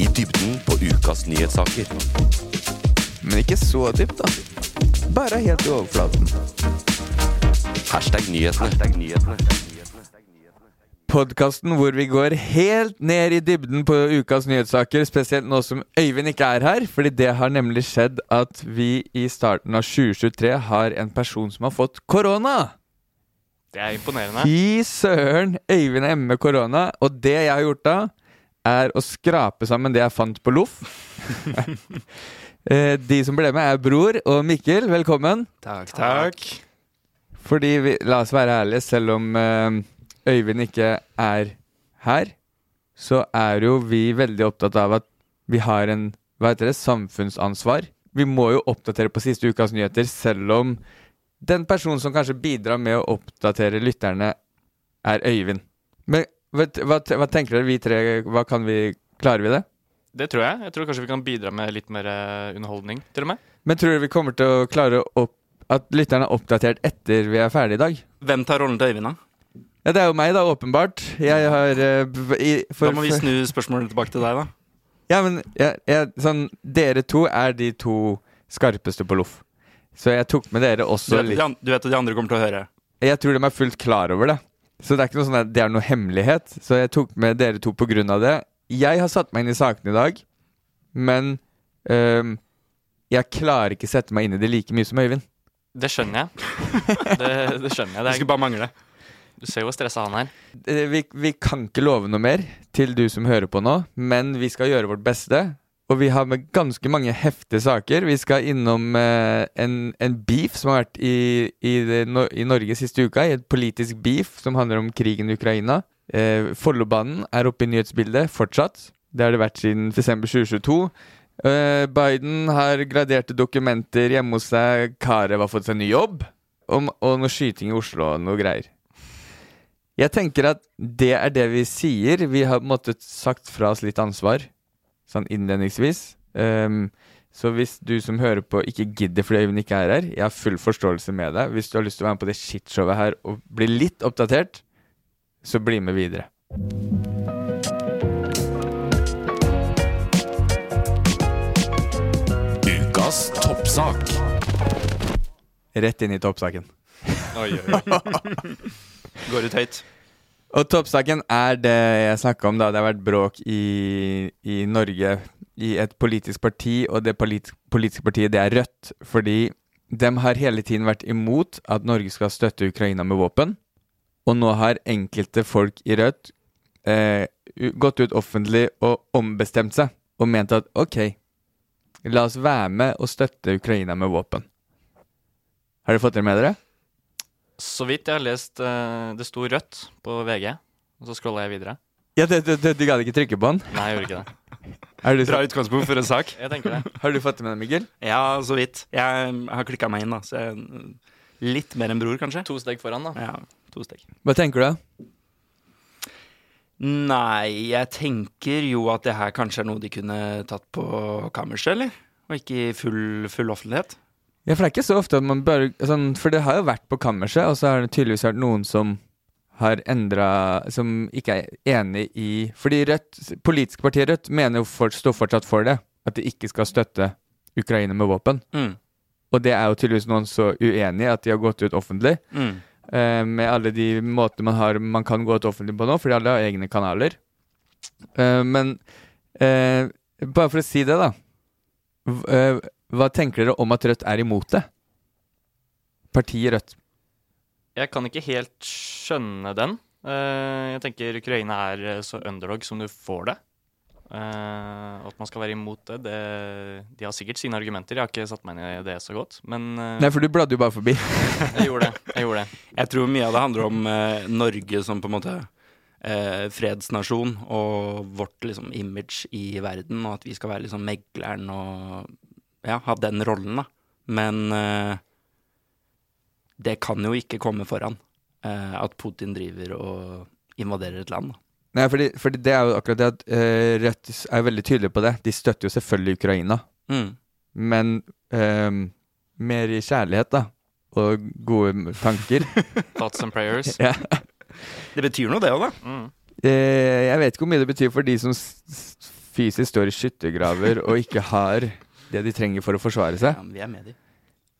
I dybden på ukas nyhetssaker. Men ikke så dypt, da. Bare helt i overflaten. Hashtag nyhetene. Podkasten hvor vi går helt ned i dybden på ukas nyhetssaker, spesielt nå som Øyvind ikke er her. Fordi det har nemlig skjedd at vi i starten av 2023 har en person som har fått korona. Det er imponerende. Fy søren! Øyvind er hjemme med korona. Og det jeg har gjort da, er å skrape sammen det jeg fant på loff. Eh, De som ble med, er Bror og Mikkel. Velkommen. Takk, takk. Fordi vi, la oss være ærlige, selv om eh, Øyvind ikke er her, så er jo vi veldig opptatt av at vi har en hva heter det, samfunnsansvar. Vi må jo oppdatere på siste ukas nyheter, selv om den personen som kanskje bidrar med å oppdatere lytterne, er Øyvind. Men vet, hva, hva tenker dere, vi tre? Hva kan vi Klarer vi det? Det tror jeg. Jeg tror kanskje vi kan bidra med litt mer eh, underholdning, til og med. Men tror dere vi kommer til å klare å opp, at lytterne er oppdatert etter vi er ferdige i dag? Hvem tar rollen til Øyvind, da? Ja, det er jo meg, da, åpenbart. Jeg har uh, i, for, Da må vi snu spørsmålet tilbake til deg, da. Ja, men jeg, jeg, sånn, dere to er de to skarpeste på loff. Så jeg tok med dere Du også vet, litt de du vet at de andre kommer til å høre. Jeg tror de er fullt klar over det. Så det er ikke noe sånn at det er noe hemmelighet. Så jeg tok med dere to av det. Jeg har satt meg inn i sakene i dag, men øhm, jeg klarer ikke sette meg inn i det like mye som Øyvind. Det skjønner jeg. Det, det skjønner jeg. Det skulle bare mangle. du ser jo hvor stressa han er. Eh, Vi, vi kan ikke love noe mer til du som hører på nå, men vi skal gjøre vårt beste. Og vi har med ganske mange heftige saker. Vi skal innom eh, en, en beef som har vært i, i, det, no, i Norge siste uka. I et politisk beef som handler om krigen i Ukraina. Eh, Follobanen er oppe i nyhetsbildet fortsatt. Det har det vært siden desember 2022. Eh, Biden har graderte dokumenter hjemme hos seg. Karev har fått seg ny jobb. Og, og noe skyting i Oslo og noe greier. Jeg tenker at det er det vi sier. Vi har måttet sagt fra oss litt ansvar, sånn innledningsvis. Um, så hvis du som hører på ikke gidder fordi Øyvind ikke er her, jeg har full forståelse med deg. Hvis du har lyst til å være med på det shitshowet her og bli litt oppdatert, så bli med videre. Ukas toppsak. Rett inn i toppsaken. Oi, oi, oi. Går ut høyt. Og toppsaken er det jeg snakka om da det har vært bråk i, i Norge i et politisk parti, og det politi politiske partiet det er Rødt. Fordi de har hele tiden vært imot at Norge skal støtte Ukraina med våpen. Og nå har enkelte folk i Rødt eh, gått ut offentlig og ombestemt seg og ment at ok, la oss være med og støtte Ukraina med våpen. Har dere fått det med dere? Så vidt jeg har lest eh, Det sto rødt på VG, og så scrolla jeg videre. Ja, det, det, det, Du gadd ikke trykke på den? Nei, jeg gjorde ikke det. Er du, Bra utgangspunkt for en sak. Jeg tenker det. har du fått det med deg, Mikkel? Ja, så vidt. Jeg har klikka meg inn, da. Så jeg, litt mer enn bror, kanskje. To steg foran, da. Ja, to steg. Hva tenker du? Nei, jeg tenker jo at det her kanskje er noe de kunne tatt på kammerset, eller? Og ikke i full, full offentlighet. Ja, for det er ikke så ofte at man bare sånn, For det har jo vært på kammerset, og så har det tydeligvis vært noen som har endra Som ikke er enig i Fordi Rødt, politiske partiet Rødt mener jo for, står fortsatt for det. At de ikke skal støtte Ukraina med våpen. Mm. Og det er jo tydeligvis noen så uenig i at de har gått ut offentlig. Mm. eh, med alle de måtene man har Man kan gå ut offentlig på nå, fordi alle har egne kanaler. Eh, men eh, bare for å si det, da. Hva tenker dere om at Rødt er imot det? Partiet Rødt. Jeg kan ikke helt skjønne den. Eh, jeg tenker Ukraina er eh, så underdog som du får det. Uh, at man skal være imot det, det De har sikkert sine argumenter. Jeg har ikke satt meg inn i det så godt, men uh, Nei, for du bladde jo bare forbi. jeg gjorde det. Jeg gjorde det. Jeg tror mye av det handler om uh, Norge som på en måte eh, fredsnasjon og vårt liksom image i verden, og at vi skal være liksom megleren og ja, ha den rollen, da. Men eh, det kan jo ikke komme foran eh, at Putin driver og invaderer et land. Da. Nei, fordi, fordi det er jo akkurat det at eh, Rødt er veldig tydelige på det. De støtter jo selvfølgelig Ukraina, Mm. men ehm, mer i kjærlighet, da. Og gode tanker. Thoughts and prayers. ja. Det betyr noe, det òg, da. Mm. eh, jeg vet ikke hvor mye det betyr for de som s s fysisk står i skyttergraver og ikke har det de trenger for å forsvare seg. Ja, men vi er med de.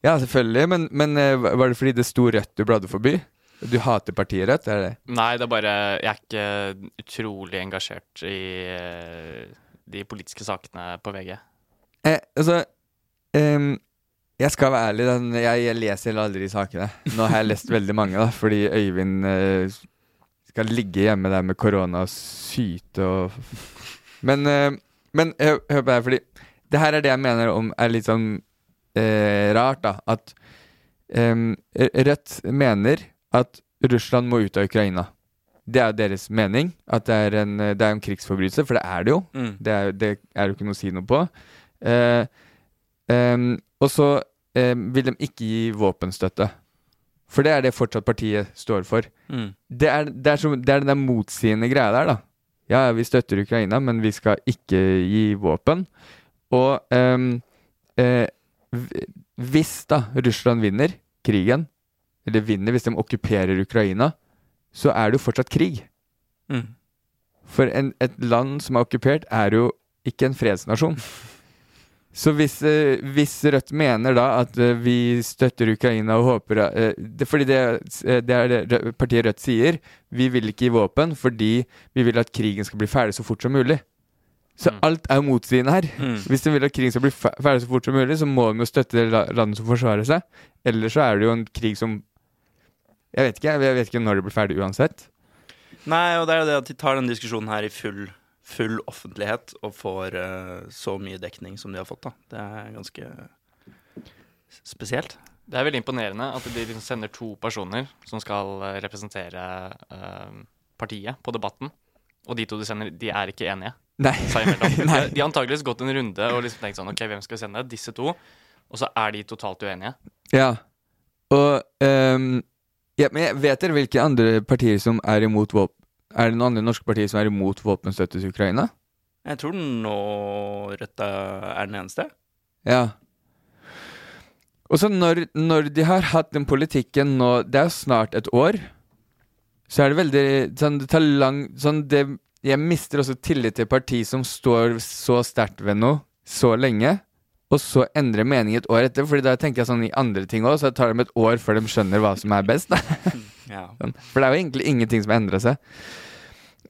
Ja, selvfølgelig, men, men eh, var det fordi det sto Rødt du bladde forbi? Du hater partiet Rødt, er det? Nei, det er bare Jeg er ikke utrolig engasjert i eh, de politiske sakene på VG. Eh, altså um, Jeg skal være ærlig, den, jeg, jeg leser aldri sakene. Nå har jeg lest veldig mange, da, fordi Øyvind uh, skal ligge hjemme der med korona og syte og Men, uh, men hør, hør på det her, fordi det her er det jeg mener om er litt sånn eh, rart, da. At eh, Rødt mener at Russland må ut av Ukraina. Det er deres mening. At det er en, det er en krigsforbrytelse, for det er det jo. Mm. Det er, det er jo ikke noe å si noe på. Eh, og så vil de ikke gi våpenstøtte. For det er det fortsatt partiet står for. Mm. Det er, det er, som, det er den der motsigende greia der, da. Ja, vi støtter Ukraina, men vi skal ikke gi våpen. Og em, eh, hvis da Russland vinner krigen, eller vinner hvis de okkuperer Ukraina, så er det jo fortsatt krig. Mm. For en, et land som er okkupert, er jo ikke en fredsnasjon. Så hvis, eh, hvis Rødt mener da at eh, vi støtter Ukraina og håper eh, det, Fordi det, eh, det er det partiet Rødt sier. Vi vil ikke gi våpen fordi vi vil at krigen skal bli ferdig så fort som mulig. Så Mm. alt er jo motsigende her. Mm. Hvis de vil at krigen skal bli ferdig så fort som mulig, så må de jo støtte det la- landet som forsvarer seg. Ellers så er det jo en krig som Jeg vet ikke, jeg vet ikke når det blir ferdig uansett. Nei, og det er jo det at de tar den diskusjonen her i full, full offentlighet og får uh, så mye dekning som de har fått, da. Det er ganske spesielt. Det er veldig imponerende at de liksom sender to personer som skal eh, representere uh, partiet på debatten. Og de to de sender, de er ikke enige Nei. Nei. de har antakeligvis gått en runde og liksom tenkt sånn OK, hvem skal vi sende? Disse to. Og så er de totalt uenige. Ja. Og um, ja, Men jeg vet dere hvilke andre partier som er imot våpen Er det noen andre norske partier som er imot våpenstøtte til Ukraina? Jeg tror nå Rødt er den eneste. Ja. Og så når, når de har hatt den politikken nå Det er jo snart et år. Så er det veldig sånn, Det tar lang sånn, det, Jeg mister også tillit til parti som står så sterkt ved noe så lenge, og så endrer mening et år etter. Fordi da tenker jeg sånn i andre ting òg, så jeg tar dem et år før de skjønner hva som er best. Ja. Sånn. For det er jo egentlig ingenting som endra seg.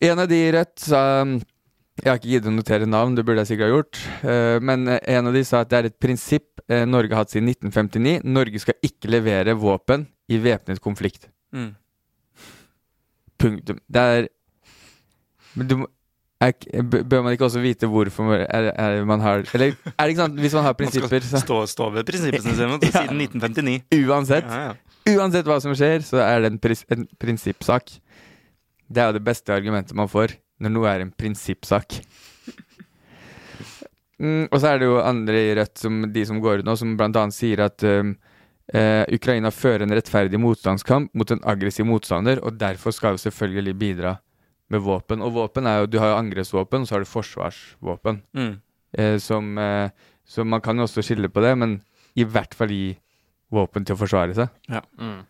En av de i Rødt sa Jeg har ikke giddet å notere navn, det burde jeg sikkert ha gjort. eh, men en av de sa at det er et prinsipp eh, Norge har hatt siden 1959. Norge skal ikke levere våpen i væpnet konflikt. Mm. Punktum. Det er Men du må er, Bør man ikke også vite hvorfor man, er, er man har Eller er det ikke sant, hvis man har Man skal prinsipper, så stå, stå ved prinsippene sine Ja. siden 1959. uansett Ja, ja. Uansett hva som skjer, så er det en, pris, en prinsippsak. Det er jo det beste argumentet man får når noe er en prinsippsak. Mm, og så er det jo andre i Rødt, som, de som går ut nå, som bl.a. sier at um, uh, Ukraina fører en rettferdig motstandskamp mot en aggressiv motstander, og derfor skal jo selvfølgelig bidra med våpen. Og våpen er jo Du har jo angrepsvåpen, så har du forsvarsvåpen. Mm. Eh, som, eh, så man kan jo også skille på det, men i hvert fall gi våpen til å forsvare seg. Mm.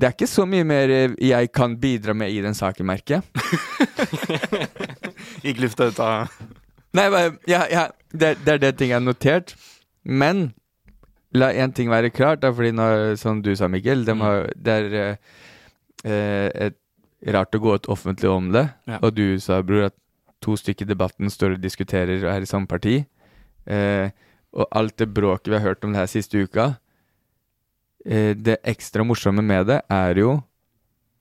Det er ikke så mye mer eh, jeg kan bidra med i den saken, merker jeg. Gikk lufta ut av Nei, bare, ja, ja, det, det er det ting jeg har notert. Men la én ting være klart, da, fordi nå, som du sa, Mikkel, de har, det er eh, rart å gå ut offentlig om det. Ja. Og du sa, bror, at to stykker i debatten står og diskuterer og er i samme parti. Eh, og alt det bråket vi har hørt om det her siste uka eh, Det ekstra morsomme med det er jo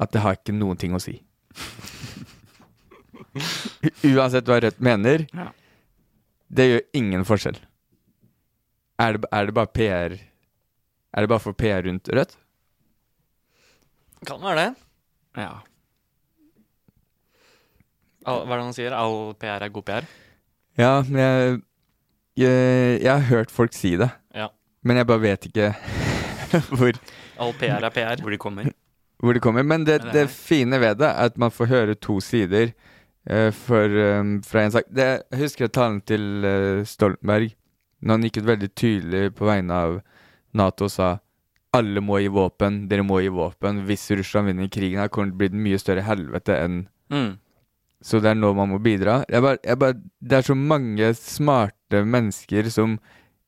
at det har ikke noen ting å si. Uansett hva Rødt mener, Ja. det gjør ingen forskjell. Er det, er det bare PR Er det bare for PR rundt Rødt? Kan være det. Ja. All, hva er det han sier? All PR er god PR? Ja, men jeg, jeg, Jeg har hørt folk si det, Ja. men jeg bare vet ikke hvor, All PR er PR. Hvor de kommer. hvor de kommer. Men det, Men det det fine ved det er at man får høre to sider uh, for, um, fra en sak. Det, jeg husker jeg talen til uh, Stoltenberg når han gikk ut veldig tydelig på vegne av Nato og sa alle må gi våpen, dere må gi våpen. Hvis Russland vinner krigen, her kommer det bli et mye større helvete enn Mm. Så det er nå man må bidra. Jeg bare, jeg bare, det er så mange smarte mennesker som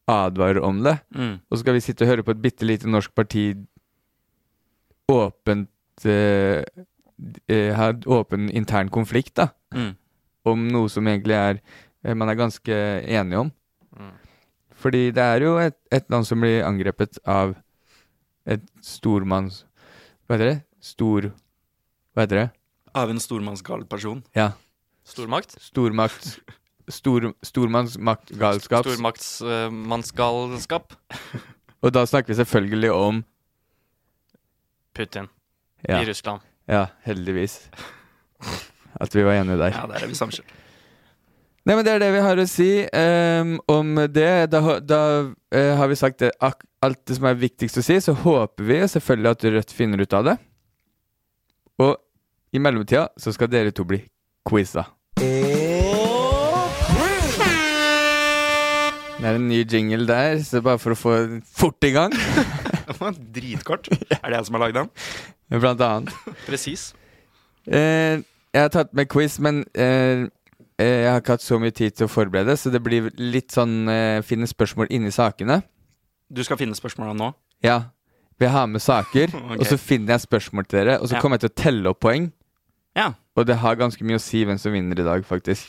advarer om det. Mm. Og så skal vi sitte og høre på et bitte lite norsk parti åpent eh, eh, Ha en åpen intern konflikt da Mm. om noe som egentlig er eh, man er ganske enige om. Mm. Fordi det er jo et, et land som blir angrepet av et stormanns... Hva heter det? Stor... Hva heter det? Av en stormannsgal person. Ja. Stormakt? Stormakt stor, Stormannsmaktgalskap. Stormaktsmannsgalskap. Og da snakker vi selvfølgelig om Putin Ja, i Russland. ja heldigvis. At vi var enige der. Ja, der er vi samkjørt. Nei, men Det er det vi har å si um, om det. Da, da uh, har vi sagt det, alt det som er viktigst å si. Så håper vi selvfølgelig at Rødt finner ut av det. Og i mellomtida så skal dere to bli quiza. Det er en ny jingle der, så bare for å få fort i gang, Det var Dritkort. Er det jeg som har lagd den? blant annet. Presis. Eh, jeg har tatt med quiz, men eh, jeg har ikke hatt så mye tid til å forberede, så det blir litt sånn eh, finne spørsmål inni sakene. Du skal finne spørsmåla nå? Ja. Vi har med saker, okay. og så finner jeg spørsmål til dere, og så Ja. kommer jeg til å telle opp poeng. Ja. Og det har ganske mye å si hvem som vinner i dag, faktisk.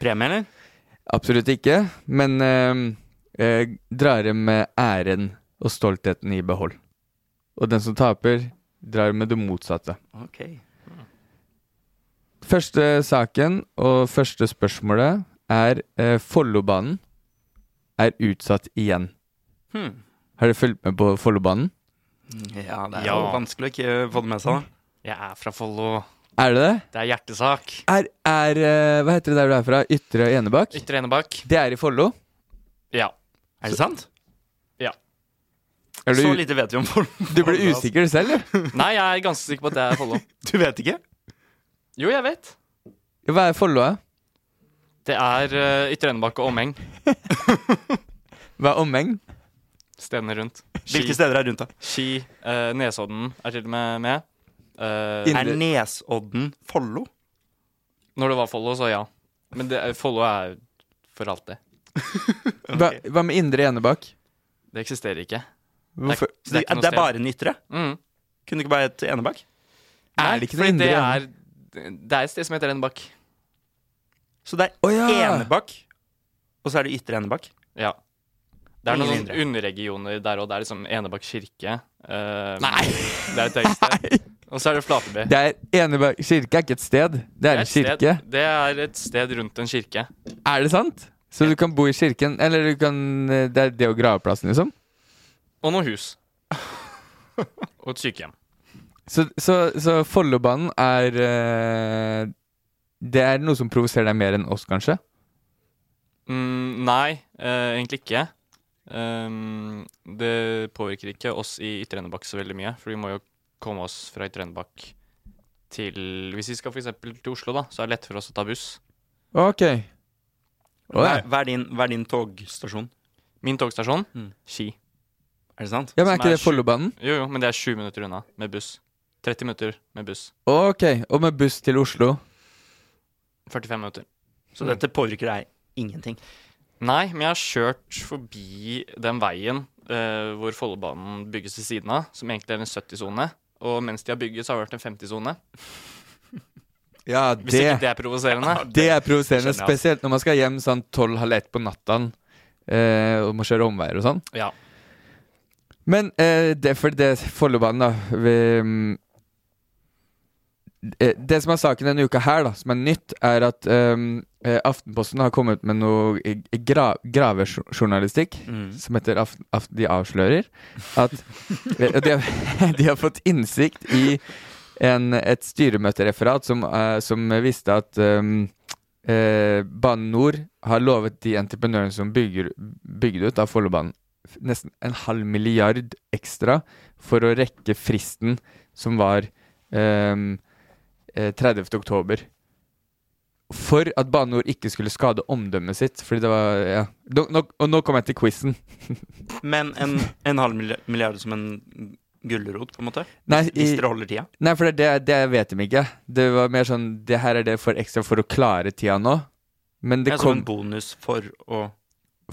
Premie, eller? Absolutt ikke, men eh, eh, drar med æren og stoltheten i behold. Og den som taper, drar med det motsatte. Ok. Første saken og første spørsmålet er eh, Follobanen er utsatt igjen. Hmm. Har dere fulgt med på Follobanen? Ja, det er Ja. jo vanskelig å ikke få det med seg, da. Jeg er fra Follo. Er det det? Det er hjertesak. Er, er eh, Hva heter det der du er fra? Ytre Enebakk? Ytre Enebakk. Det er i Follo? Ja. Er det sant? Ja. du, Så lite vet vi om Follo. du ble usikker selv, du? Nei, jeg er ganske sikker på at det er Follo. Du vet ikke? Jo, jeg vet. Hva er Follo? da? Det er uh, Ytre Enebakk og omheng. Hva er omheng? Stedene rundt. Hvilke steder er rundt, da? Ski. Uh, Nesodden er til og med med. Uh, Er Nesodden Follo? når det var Follo, så ja. Men det, er- Follo er for alltid. Hva, hva med Indre Enebakk? Det eksisterer ikke. Hvorfor? Det, ikke noe det er bare den ytre? Mm. Kunne det ikke bare hett Enebakk? Er det ikke noe indre det er, det er et sted som heter Enebakk. Så det er oh, ja! Enebakk, og så er det Ytre Enebakk? Ja. Det er noen underregioner der òg. Det er liksom Enebakk kirke. Uh, Nei! Det er et sted. Og så er det Flateby. Det er Enebakk kirke er ikke et sted, det er en et sted- Det er et sted rundt en kirke. Er det sant? Så du kan bo i kirken, eller du kan eh, Det er det og graveplassen, liksom? Og noe hus. Og et sykehjem. Så, så, så Follobanen er eh, Det er noe som provoserer deg mer enn oss, kanskje? Mm, nei, eh, egentlig ikke. Um, det påvirker ikke oss i Ytre Enebakk så veldig mye, for vi må jo komme oss fra Ytre Enebakk til Hvis vi skal f.eks. til Oslo, da, så er det lett for oss å ta buss. Ok. Hva er, hva er, din, hva er din togstasjon? Min togstasjon Mm. Ski. Er det sant? ja, men er som ikke er det sju- Follobanen? Jo, jo, men det er sju minutter unna med buss. 30 minutter med buss. Ok. Og med buss til Oslo? 45 minutter. Så dette påvirker deg ingenting? Nei, men jeg har kjørt forbi den veien eh, hvor Follobanen bygges ved siden av, som egentlig er en 70-sone. Og mens de har bygget, så har det vært en 50-sone. Ja, Hvis ikke det er provoserende. Det er provoserende, spesielt når man skal hjem sånn tolv-halv ett på natta eh, og må kjøre omveier og sånn. Ja. Men eh, det er fordi det Follobanen, da vi, mm, Det som er saken denne uka her, da, som er nytt, er at eh, Aftenposten har kommet med noe eh, gra gravejournalistikk Mm. som heter Aft Aft De avslører. At eh, de, har, de har fått innsikt i en, et styremøtereferat som, uh, som visste at um, uh, Bane NOR har lovet de entreprenørene som bygger, bygde ut av Follobanen, nesten en halv milliard ekstra for å rekke fristen som var eh, 30. oktober. For at Bane NOR ikke skulle skade omdømmet sitt. Fordi det var Ja. Nå, og nå kommer jeg til quizen. Men en, en halv milliard som en gulrot, på en måte? Nei, Hvis dere holder tida? Nei, for det, det, vet de ikke. Det var mer sånn Det her er det for ekstra for å klare tida nå. Men det Det er som en bonus for å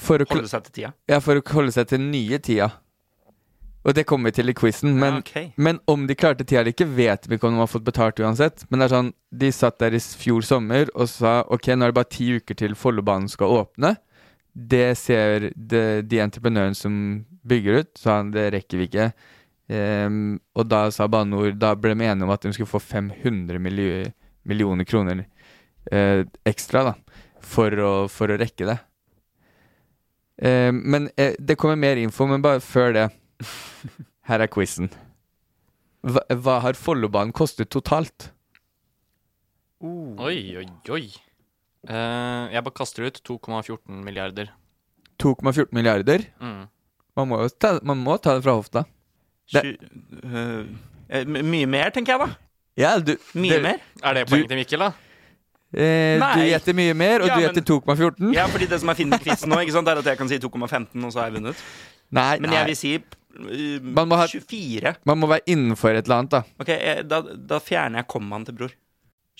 for å, holde seg til tida? ja, for å holde seg til den nye tida. Og det kommer vi til i quizen. Men, Ja, ok. men om de klarte tida eller ikke, vet vi ikke om de har fått betalt uansett. Men det er sånn, de satt der i fjor sommer og sa ok, nå er det bare ti uker til Follobanen skal åpne. Det ser de, de entreprenørene som bygger ut, sa han det rekker vi ikke. Um, og da sa Bane NOR Da ble de enige om at de skulle få 500 milli- millioner kroner uh, ekstra, da. For å, for å rekke det. Ehm, men uh, det kommer mer info, men bare før det. Her er quizen. Hva, hva har Follobanen kostet totalt? Oi, oi, oi. Uh, jeg bare kaster ut 2,14 milliarder. 2,14 milliarder? Mm. Man må jo ta, man må ta det fra hofta. Det- eh, mye mer, tenker jeg da. Ja, du, Mye det- mer? Er det poenget til Mikkel, da? Eh, du gjetter mye mer, og Ja, du gjetter 2,14? Ja, fordi det som er fint med quizen nå, ikke sant, er at jeg kan si 2,15, og så har jeg vunnet. Nei, Men nei. jeg vil si Man må ha- 24. Man må være innenfor et eller annet, da. Ok, jeg, da, da fjerner jeg kommaen til bror.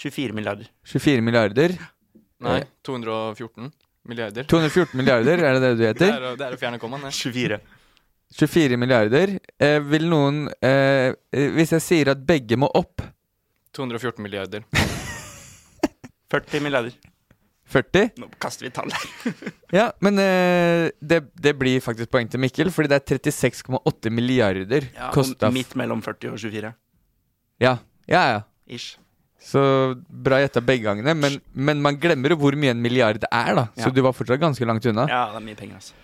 24 milliarder. 24 milliarder. Nei, Eh. 214 milliarder. 214 milliarder, er det det du Det er, det er å fjerne kommaen, det. 24. 24 milliarder. Eh, vil noen eh, eh, Hvis jeg sier at begge må opp 214 milliarder. 40 milliarder. 40? Nå kaster vi tall her. Ja, men eh, det, det blir faktisk poeng til Mikkel, fordi det er 36,8 milliarder Ja, kosta midt mellom 40 og 24. Ja, ja, ja. Ish. Så bra gjetta begge gangene, men, men man glemmer jo hvor mye en milliard er, da. Ja. Så du var fortsatt ganske langt unna. Ja, det er mye penger, altså.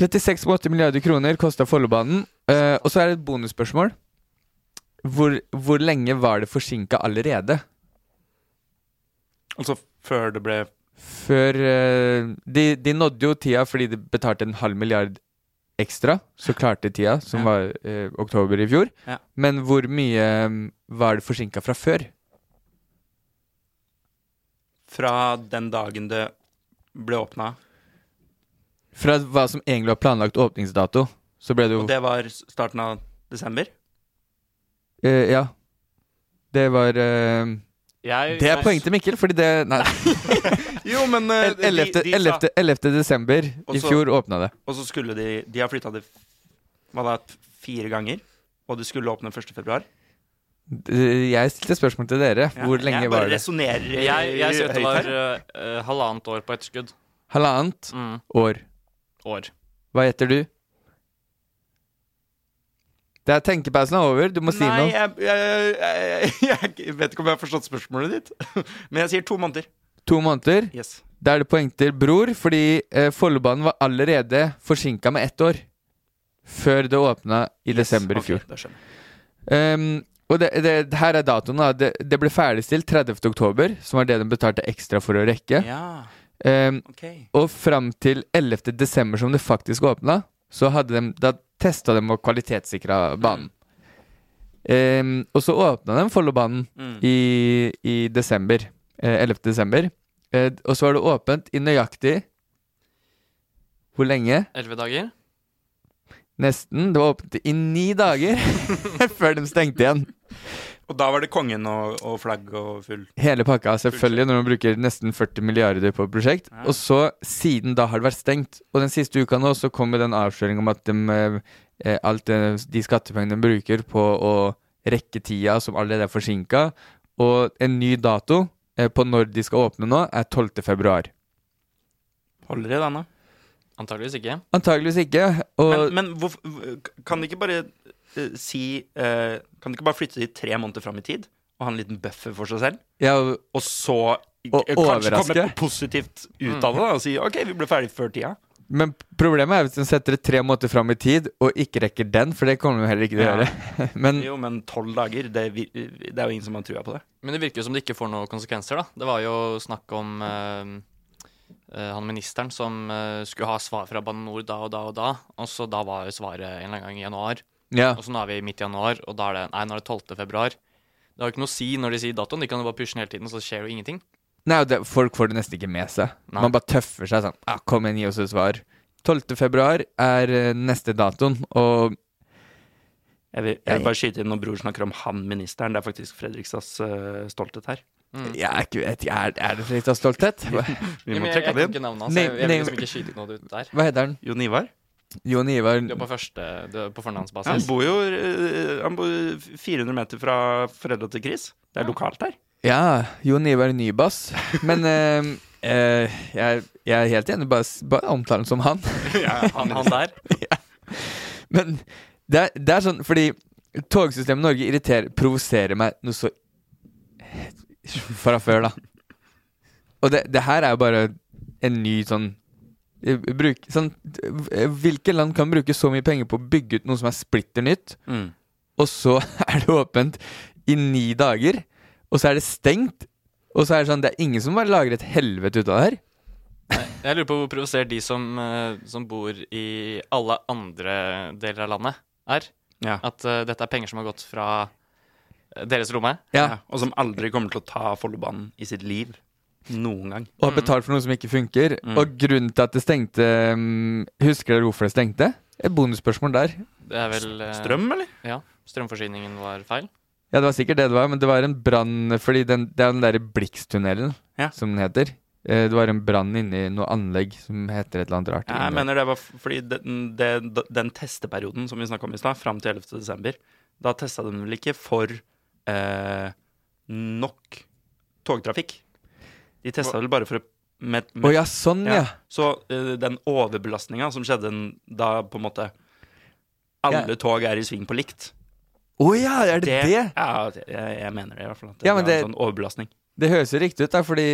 36,8 milliarder kroner kosta Follobanen. Eh, og så er det et bonusspørsmål. Hvor, hvor lenge var det forsinka allerede? Altså før det ble Før eh, de, de nådde jo tida fordi de betalte en halv milliard ekstra. Så klarte tida, som var eh, oktober i fjor. Ja. Men hvor mye eh, var det forsinka fra før? fra den dagen det ble åpna, Fra hva som egentlig var planlagt åpningsdato, så ble det jo og det var starten av desember. eh, Ja. Det var eh, Jeg, Det er jeg- poeng til Mikkel, fordi det Nei. Jo, men 11. 11. 11. desember i Og fjor åpna det. Og så skulle de De har flytta det hva da, fire ganger, og det skulle åpne 1. februar. Jeg stilte spørsmål til dere. Ja, Hvor lenge jeg var bare det? resonnerer jeg, jeg sier det var eh, eh, halvannet år på etterskudd. Halvannet Mm. år. År. Hva heter du? Det er tenkepausen er over. Du må si Nei, noe. jeg, jeg, jeg, jeg vet ikke om jeg har forstått spørsmålet ditt. Men jeg sier to måneder. To måneder. Yes. Da er det poeng til Bror, fordi eh, Follobanen var allerede forsinka med ett år. Før det åpna i desember i fjor. jeg. Um, og det, det, her er datoen. da det, det ble ferdigstilt 30. oktober, som var det de betalte ekstra for å rekke. Ja, Um, okay. og fram til 11. desember, som det faktisk åpna, så hadde de, da testa de og kvalitetssikra banen. Um, og så åpna de Follobanen Mm. i, i desember. Eh, 11. desember. Eh, og så var det åpent i nøyaktig Hvor lenge? Elleve dager. Nesten. Det var åpent i ni dager før de stengte igjen. Og da var det kongen og, og flagg og full Hele pakka, selvfølgelig, når man bruker nesten 40 milliarder på et prosjekt. Ja. Og så, siden da har det vært stengt. Og den siste uka nå så kom jo den avsløringen om at de, eh, alt de, de skattepengene de bruker på å rekke tida som allerede er forsinka, og en ny dato eh, på når de skal åpne nå, er 12. februar. Holder det, Anna? Antageligvis ikke. Antageligvis ikke. Og Men, men hvorfor Kan de ikke bare eh, si uh, Kan du ikke bare flytte de tre måneder fram i tid? Og ha en liten buffer for seg selv? ja, Og så Og eh, kanskje komme positivt ut av det og si OK, vi ble ferdig før tida. Men problemet er hvis du setter det tre måneder fram i tid, og ikke rekker den, for det kommer du heller ikke til å Ja. gjøre. Men Jo, men tolv dager, det, det er jo ingen som har trua på det. Men det virker jo som det ikke får noen konsekvenser, da. Det var jo snakk om eh, eh, han ministeren som eh, skulle ha svar fra Bane NOR da og da og da, og så da var jo svaret en eller annen gang i januar. Ja. Og så nå er vi midt i januar, og da er det Nei, nå er det 12. februar. Det har jo ikke noe å si når de sier datoen. De kan jo bare pushe den hele tiden, så skjer jo ingenting. Nei, og det, folk får det nesten ikke med seg. Nei. Man bare tøffer seg sånn. Ah, kom igjen, gi oss et svar. 12. februar er eh, neste datoen, og Jeg vil, jeg vil bare skyte inn når Bror snakker om han ministeren. Det er faktisk Fredrikstads eh, stolthet her. Mm. jeg er, ikke, vet, ikke, er, er det Fredrikstad Stolthet? Hva, Vi Ja, må men jeg, jeg trekke kan det inn. ikke navnet hans. Jeg, jeg vil liksom ikke skyte noe ut der. hva heter han? Jon Ivar. Jon Ivar Du er på første du er på Han bor jo eh, Han bor 400 meter fra foreldra til Chris. Det er lokalt her. Ja, Jon Ivar Nybass. Men eh, eh, jeg, jeg er helt enig, bare, bare omtale han som han. Han, han der. Men det er, det er sånn fordi togsystemet Norge irriterer, provoserer meg noe så fra før, da. Og det, det her er jo bare en ny sånn bruk, sånn, eh, Hvilke land kan bruke så mye penger på å bygge ut noe som er splitter nytt, Mm. og så er det åpent i ni dager, og så er det stengt, og så er det sånn Det er ingen som bare lager et helvete ut av det her. Jeg lurer på hvor provosert de som, eh, som bor i alle andre deler av landet, er. Ja. At uh, dette er penger som har gått fra eh, deres lomme. Ja. Og som aldri kommer til å ta Follobanen i sitt liv. Noen gang. Og har betalt for noe som ikke funker. Mm. Og grunnen til at det stengte mm, Husker dere hvorfor det stengte? Et bonusspørsmål der. Det er vel eh, Strøm, eller? Ja. Strømforsyningen var feil. Ja, det var sikkert det det var, men det var en brann Fordi den, det er den derre Blikstunnelen, Ja. som den heter. Eh, Det var en brann inni noe anlegg som heter et eller annet rart. Ja, jeg mener det var fordi den, den, den testeperioden som vi snakka om i stad, fram til 11. desember, da testa de vel ikke for eh, nok togtrafikk. De testa vel bare for å med, med, oh, ja, sånn, ja. ja. Så uh, den overbelastninga som skjedde da på en måte alle tog er i sving på likt Å ja, er det det? Ja, jeg, jeg mener det i hvert fall. Det Ja, men det- en sånn overbelastning. Det høres jo riktig ut, da, fordi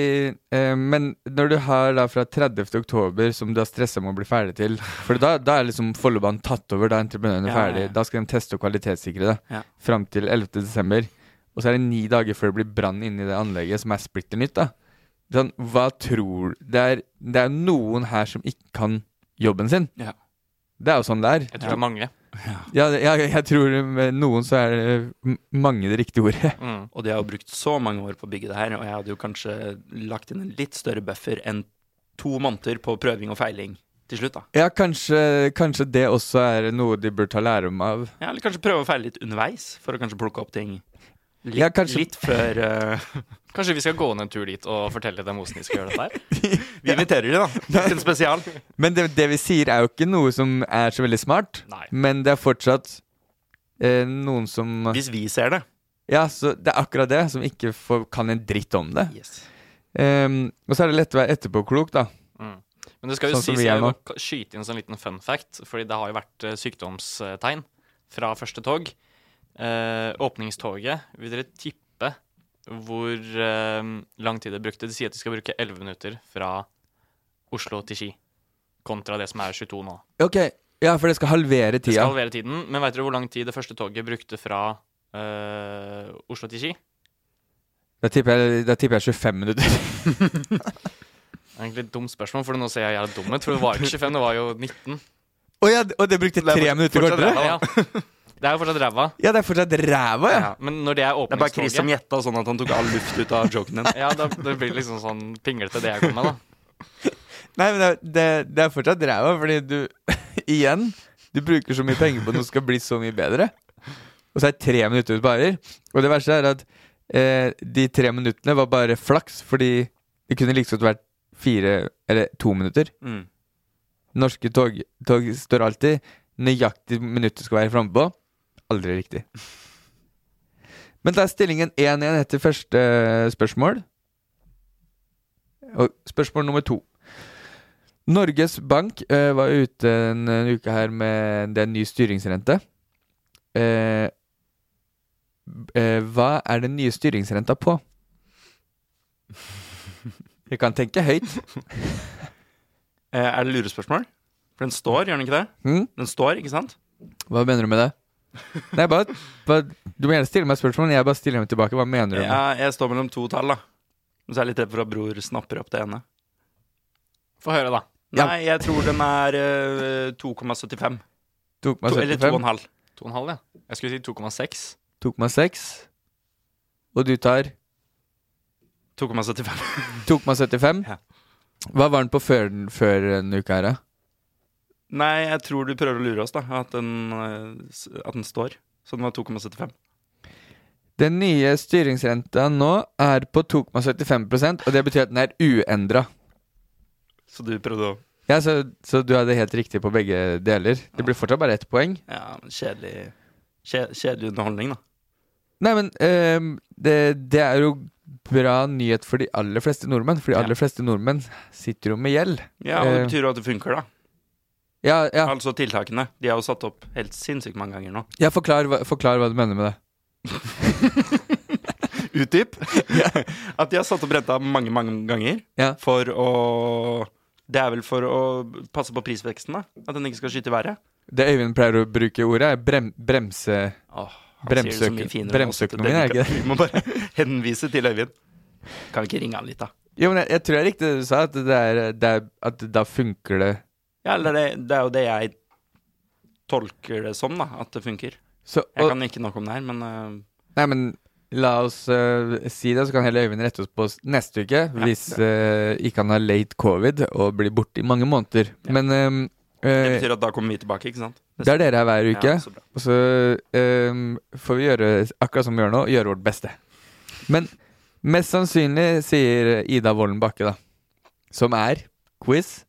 uh, Men når du har da fra 30. oktober, som du har stressa med å bli ferdig til For da, da er liksom Follobanen tatt over, da er entreprenøren Ja, ferdig. ja, ja. Da skal de teste og kvalitetssikre det Ja. fram til 11. desember. Og så er det ni dager før det blir brann inni det anlegget, som er splitter nytt. da sånn, Hva tror Det er, det er noen her som ikke kan jobben sin. Ja. Det er jo sånn det er. Jeg tror det er mange. Ja, ja, jeg tror med noen så er det mange det riktige ordet. Mm. Og de har jo brukt så mange år på å bygge det her, og jeg hadde jo kanskje lagt inn en litt større buffer enn to måneder på prøving og feiling til slutt, da. Ja, kanskje, kanskje det også er noe de bør ta lærdom av. Ja, eller kanskje prøve å feile litt underveis, for å kanskje plukke opp ting litt, Ja, kanskje- litt før uh... Kanskje vi skal gå ned en tur dit og fortelle dem hvordan de skal gjøre dette her? Vi inviterer de, da. Til en spesial. Men det, det vi sier, er jo ikke noe som er så veldig smart. Nei. Men det er fortsatt eh, noen som Hvis vi ser det. Ja, så det er akkurat det, som ikke får, kan en dritt om det. Yes. Um, og så er det lett å være etterpåklok, da. Mm. Men det skal jo Sånn sies, jeg må skyte inn en sånn liten fun fact, fordi det har jo vært eh, sykdomstegn fra første tog. Eh, åpningstoget, vil dere tippe hvor eh, lang tid det brukte? De sier at de skal bruke 11 minutter fra Oslo til Ski, kontra det som er 22 nå. Ok, ja, for det skal halvere Det tida. skal halvere tiden, men veit dere hvor lang tid det første toget brukte fra eh, Oslo til Ski? Da tipper jeg, da tipper jeg 25 minutter. Det er egentlig et dumt spørsmål, for nå ser jeg jævla dum ut. For det var ikke 25, det var jo 19. Å ja, og det brukte tre minutter fortsatt kortere? Ja. Det er jo fortsatt ræva. Ja, det er fortsatt ræva, ja. Ja, men når det er Det er bare Chris som åpningstoget gjetta sånn at han tok all luft ut av joken din. Ja, da, det blir liksom sånn pinglete, det jeg kommer med, da. Nei, men det, det, det er fortsatt ræva, fordi du Igjen, du bruker så mye penger på at noe skal bli så mye bedre. Og så er det tre minutter du sparer. Og det verste er at eh, de tre minuttene var bare flaks, fordi det kunne like godt vært fire eller to minutter. Mm. Norske tog, tog står alltid nøyaktig minuttet skal være framme på. Aldri riktig. Men da er stillingen 1-1 etter første spørsmål. Og spørsmål nummer to. Norges Bank uh, var ute en, en uke her med det er en ny styringsrente. Uh, uh, hva er den nye styringsrenta på? Jeg kan tenke høyt. Eh, er det lurespørsmål? For den står, gjør den ikke det? Mm? Den står, ikke sant? Hva mener du med det? Nei, bare, bare Du må gjerne stille meg spørsmål, men jeg bare stiller dem tilbake. Hva mener du? Ja, jeg står mellom to tall, da. Men så er jeg litt redd for at bror snapper opp det ene. Få høre, da. Ja. Nei, jeg tror den er uh, 2,75. Eller 2,5. 2,5, ja. Jeg skulle si 2,6. 2,6. Og du tar 2,75. 2,75? Ja. Hva var den på før, før denne uka her, da? Nei, jeg tror du prøver å lure oss, da. At den, eh, at den står. Så den var 2,75. Den nye styringsrenta nå er på 2,75 og det betyr at den er uendra. Så du prøvde å Ja, så, så du hadde helt riktig på begge deler. Det blir fortsatt bare ett poeng. Ja, men kjedelig kje, Kjedelig underholdning, da. Nei, men ehm, det, det er jo bra nyhet for de aller fleste nordmenn. For de aller fleste nordmenn sitter jo med gjeld. Ja, og det Eh. betyr jo at det funker, da. Ja, ja, Altså tiltakene. De er jo satt opp helt sinnssykt mange ganger nå. ja forklar, forklar hva du mener med det. Utdyp. At de har satt opp renta mange, mange ganger Ja. for å Det er vel for å passe på prisveksten, da. At den ikke skal skyte i været. Det Øyvind pleier å bruke ordet, er brem, bremse... Du. bremseøkonomien, er det Vi må bare henvise til Øyvind. Kan vi ikke ringe han litt, da? Jo, men jeg, jeg tror det er riktig det du sa, at, det er, det er, at da funker det Ja, eller det, det er jo det jeg tolker det som, da. At det funker. så, Jeg kan ikke nok om det her, men uh, Nei, men la oss uh, si det, så kan heller Øyvind rette oss på neste uke. Hvis uh, ikke han har late covid og blir borte i mange måneder. Ja. Men ehm, det betyr at da kommer vi tilbake, ikke sant? det er dere her hver uke. Ja, så. Og så um, får vi gjøre akkurat som vi gjør nå, gjøre vårt beste. Men mest sannsynlig, sier Ida Wolden Bakke, da, som er quiz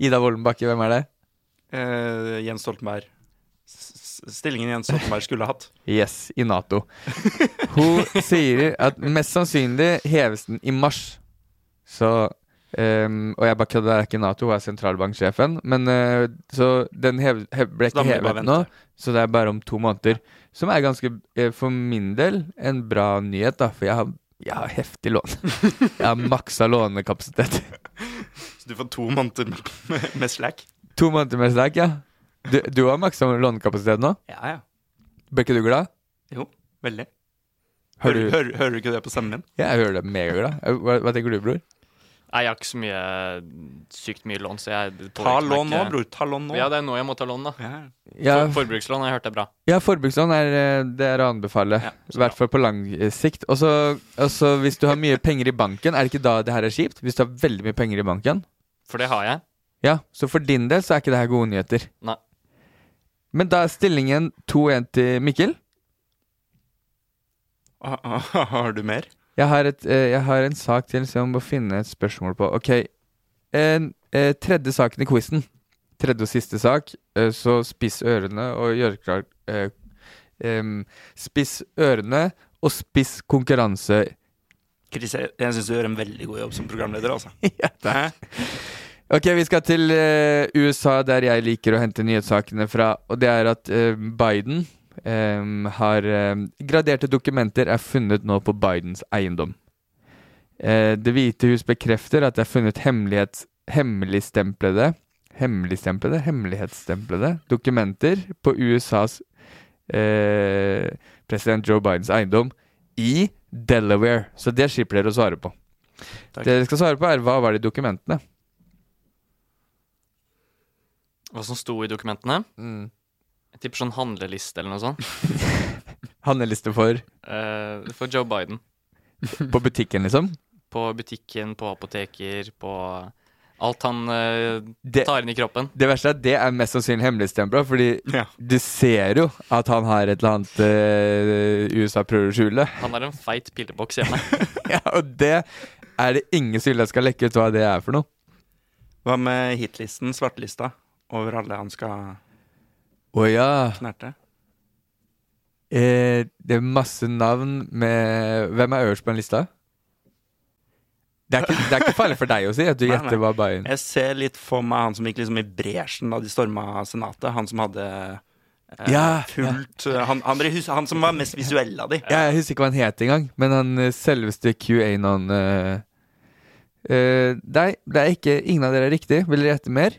Ida Wollenbakke, hvem er det? Eh, Jens Stoltenberg. S- Stillingen Jens Stoltenberg skulle hatt. Yes, i Nato. Hun sier at mest sannsynlig heves den i mars. Så um, Og jeg bare kødder, det er ikke Nato, hun er sentralbanksjefen. Men uh, Så den hev, hev, ble ikke hevet nå, så det er bare om to måneder. Som er ganske, eh, for min del, en bra nyhet, da. For jeg har, jeg har heftig lån. Jeg har maksa lånekapasitet. Så du får to måneder med, slack. To måneder med slack, ja. Du, du har maksa lånekapasitet nå? Ja, ja. Ble ikke du glad? Jo, veldig. Hører, du- hører, hører du ikke det på stemmen min? Ja, jeg hører det megaglad. Hva, hva tenker du, bror? Nei, jeg har ikke så mye sykt mye lån, så jeg Ta lån nå, bror. Ta lån nå. Ja, det er nå jeg må ta lån, da. Ja. Ja, For, forbrukslån har jeg hørt er bra. Ja, forbrukslån er, eh, det er å anbefale. Ja, hvert fall på lang eh, sikt. Og så hvis du har mye penger i banken, er det ikke da det her er kjipt? Hvis du har veldig mye penger i banken? For det har jeg. Ja, så for din del så er ikke det her gode nyheter. Nei. Men da er stillingen 2-1 til Mikkel. Har du mer? Jeg har, et, eh, jeg har en sak til som jeg må finne et spørsmål på. Ok. En, eh, tredje saken i quizen. Tredje og siste sak. Eh, så spiss ørene og gjør klart eh, um, Spiss ørene og spiss konkurranse Chris, jeg, jeg syns du gjør en veldig god jobb som programleder, altså. ja, Ok, vi skal til uh, USA, der jeg liker å hente nyhetssakene fra. Og det er at uh, Biden eh, har um, Graderte dokumenter er funnet nå på Bidens eiendom. Uh, det hvite hus bekrefter at det er funnet hemmeligstemplede Hemmeligstemplede? Hemmelighetsstemplede dokumenter på USAs uh, president Joe Bidens eiendom i Delaware. Så det slipper dere å svare på. Takk. Det dere skal svare på, er hva var det i dokumentene? Hva som sto i dokumentene? Jeg tipper sånn handleliste eller noe sånt. Handleliste for Uh, for Joe Biden. på butikken, liksom? På butikken, på apoteker, på alt han uh, Det, tar inn i kroppen. det verste er at det er mest sannsynlig hemmelighetsstempla, fordi Ja. du ser jo at han har et eller annet uh, USA prøver å skjule. Han har en feit pilleboks hjemme. ja, og det er det ingen som skal lekke ut hva det er for noe. Hva med hitlisten, svartelista, over alle han skal Å ja. knerte? Eh, det er masse navn med Hvem er øverst på den lista? Det er, ikke, det er ikke farlig for deg å si at du gjetter hva Bayern Jeg ser litt for meg han som gikk liksom i bresjen da de storma Senatet. Han som hadde eh, Ja, fullt han, han, hus- han som var mest visuell av de. Ja, jeg husker ikke hva han het engang, men han eh, selveste QAnon eh, Eh, nei, det er ikke Ingen av dere er riktig. Vil dere gjette mer?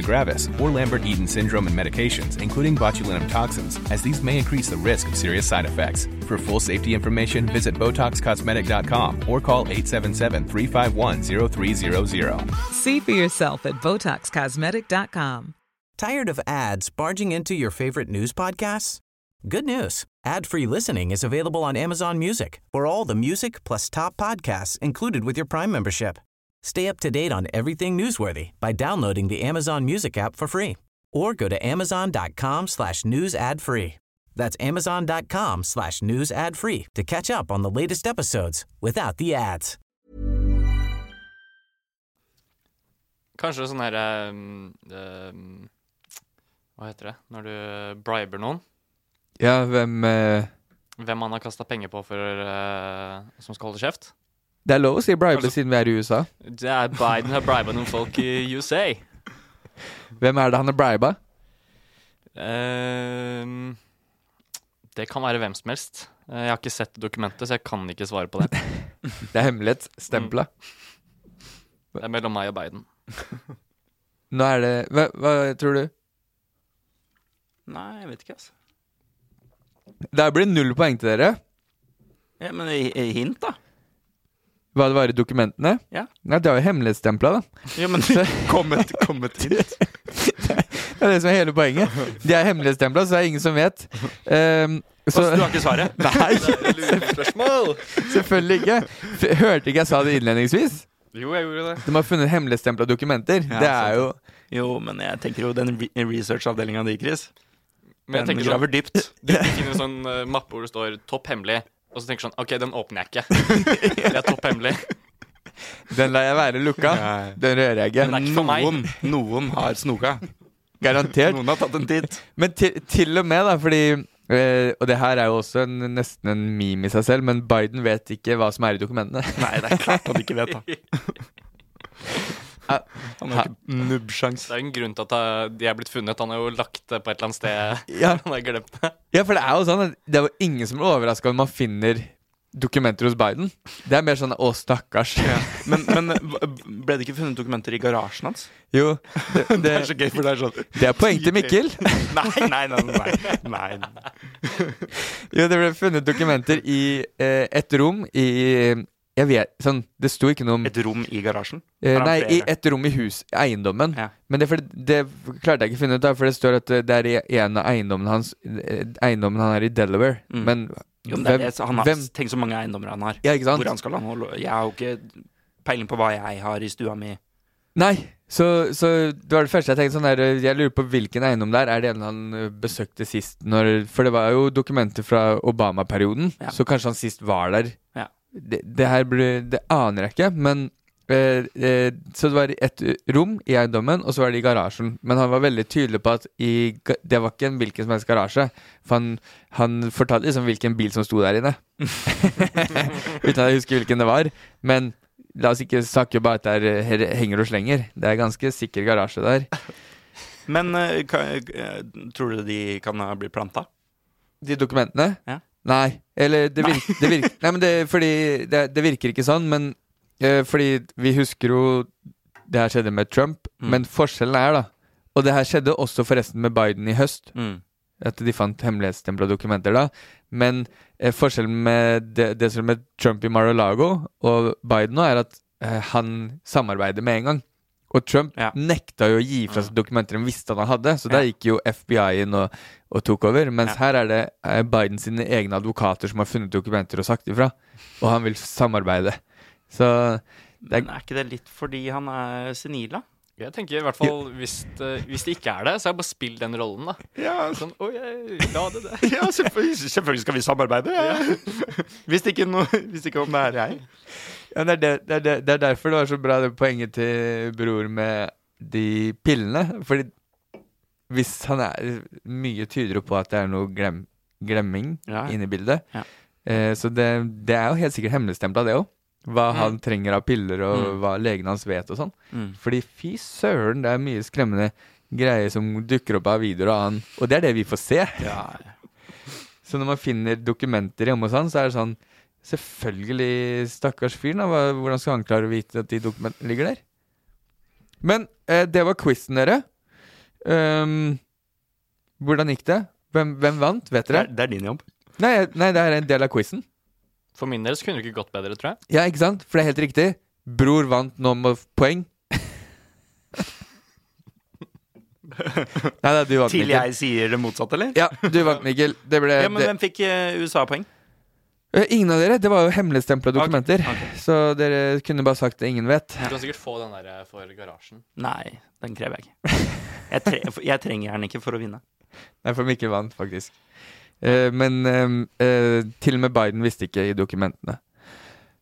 gravis, or Lambert-Eaton syndrome and medications, including botulinum toxins, as these may increase the risk of serious side effects. For full safety information, visit BotoxCosmetic.com or call 877-351-0300. See for yourself at BotoxCosmetic.com. Tired of ads barging into your favorite news podcasts? Good news. Ad-free listening is available on Amazon Music for all the music plus top podcasts included with your Prime membership. Stay up to date on everything newsworthy by downloading the Amazon Music app for free or go to amazon.com slash news ad free. That's amazon.com slash news ad free to catch up on the latest episodes without the ads. Kanskje sånn her um, um, Hva heter det? Når du briber noen. Ja, hvem uh... Hvem man har kasta penger på for uh, som skal holde kjeft. Det er lov å si bribe Altså- siden vi er i USA. Det er Biden har briba noen folk i USA. Hvem er det han har briba? Ehm, det kan være hvem som helst. Eh, Jeg har ikke sett dokumentet, så jeg kan ikke svare på det. Det er hemmelighetsstempla. Det er mellom meg og Biden. Nå er det hva, hva tror du? Nei, jeg vet ikke, altså. Det blir null poeng til dere. Ja, men hint, da. Hva det var i dokumentene? Ja. Nei, det er jo hemmelighetsstempla, da. Ja, men kom et, kom et hint. Det er det som er hele poenget. De er hemmelighetsstempla, så det er ingen som vet. Um, Så du har ikke svaret? Nei, selvfølgelig ikke. Hørte ikke jeg sa det innledningsvis? Jo, jeg gjorde det. De har funnet hemmelighetsstempla dokumenter. Ja, det er jo Jo, men jeg tenker jo den re researchavdelinga di, Chris. Men jeg tenker sånn, graver dypt. du, du finner en sånn eh, mappe hvor det står 'topp hemmelig', og så tenker du sånn OK, den åpner jeg ikke. Det er topp hemmelig. Den lar jeg være lukka. Den rører jeg Den ikke. er ikke for meg. Noen, noen har snoka. Garantert. Noen har tatt en titt. Men til, til og med, da, fordi eh, Og det her er jo også en, nesten en meme i seg selv, men Biden vet ikke hva som er i dokumentene. Nei, det er klart han ikke vet, da. Han har ikke nubbsjans. Det er jo en grunn til at de er blitt funnet. Han har jo lagt det på et eller annet sted. Ja. Han har glemt det. Ja, for det er jo sånn at det er jo ingen som blir overraska om man finner dokumenter hos Biden. Det er mer sånn 'å, stakkars'. Men, men ble det ikke funnet dokumenter i garasjen hans? Jo, det, Det det, er så gøy, for det er sånn det er poeng til Mikkel. Nei, nei, nei. nei, nei. Jo, det ble funnet dokumenter i eh, et rom i Jeg vet sånn Det sto ikke noe om Et rom i garasjen? eh, Nei, i et rom i hus, eiendommen. Ja. Men det, er det klarte jeg ikke å finne ut av, for det står at eh, det er i en av eiendommene hans eh, Eiendommen han er i Delaware. Mm. Men Jo, men er hvem, det, han har, hvem Tenk så mange eiendommer han har. Ja, ikke sant? Hvor han skal han holde Jeg har jo ikke peiling på hva jeg har i stua mi. Nei, så, så det var det første jeg tenkte sånn der Jeg lurer på hvilken eiendom det er. Er det en han besøkte sist når For det var jo dokumenter fra Obama-perioden, Ja. så kanskje han sist var der. Ja. Det, det her blir Det aner jeg ikke, men eh, eh, Så det var et rom i eiendommen, og så var det i garasjen. Men han var veldig tydelig på at i, det var ikke en hvilken som helst garasje. For han, han fortalte liksom hvilken bil som sto der inne. Uten at jeg husker hvilken det var. Men la oss ikke snakke bare at er eh, henger og slenger. Det er ganske sikker garasje der. Men eh, ka- eh, tror du de kan ha blitt planta? De dokumentene? Ja. Nei. Eller det Nei. virker, det virker Nei, men det, fordi det, det virker ikke sånn, men eh, fordi vi husker jo det her skjedde med Trump, Mm. men forskjellen er, da Og det her skjedde også forresten med Biden i høst. Mm. At de fant hemmelighetstempla dokumenter da. Men eh, forskjellen med det, det som med Trump i Mar-a-Lago og Biden nå, er at eh, han samarbeider med en gang. Og Trump Ja. nekta jo å gi fra seg dokumenter han visste at han hadde, så der gikk jo FBI inn og, og tok over. Mens Ja. her er det eh, Biden sine egne advokater som har funnet dokumenter og sagt ifra. Og han vil samarbeide. Så det er, Men er ikke det litt fordi han er senil, da? Jeg tenker i hvert fall hvis det, hvis det ikke er det, så er det bare spill den rollen, da. Ja, Sånn, oh, jeg la det der. ja selvfølgelig, selvfølgelig skal vi samarbeide. Hvis ikke, noe, hvis ikke om det er jeg. Ja, det, er det, det, er det, det er derfor det var så bra det poenget til bror med de pillene. Fordi hvis han er Mye tyder på at det er noe glem, glemming Ja. inne i bildet. Ja. Eh, så det, det er jo helt sikkert hemmeligstempla, det òg. Hva han trenger av piller, og Mm. hva legen hans vet og sånn. Mm. Fordi fy søren, det er mye skremmende greier som dukker opp av videoer og annen. Og det er det vi får se. Ja, Så når man finner dokumenter hjemme hos han, så er det sånn Selvfølgelig, stakkars fyr, Hvordan skal han klare å vite at de dokumentene ligger der? Men eh, det var quizen, dere. Um, hvordan gikk det? Hvem, hvem vant? Vet det, dere? er, det er din jobb. Nei, nei, det er en del av quizen. For min del så kunne det ikke gått bedre, tror jeg. Ja, ikke sant? For det er helt riktig. Bror vant nå med poeng. nei da, du vant, Til Mikkel. jeg sier det motsatte, eller? Ja, du vant, Mikkel. Det ble Ja, men det, hvem fikk uh, USA-poeng? Eh, Ingen av dere. Det var jo hemmeligstempla dokumenter. ok. Så dere kunne bare sagt det ingen vet. Du kan sikkert få den der eh, for garasjen. Nei, den krever jeg ikke. Jeg, tre, jeg trenger den ikke for å vinne. Nei, for Mikkel vant, faktisk. Eh, men eh, eh, til og med Biden visste ikke i dokumentene.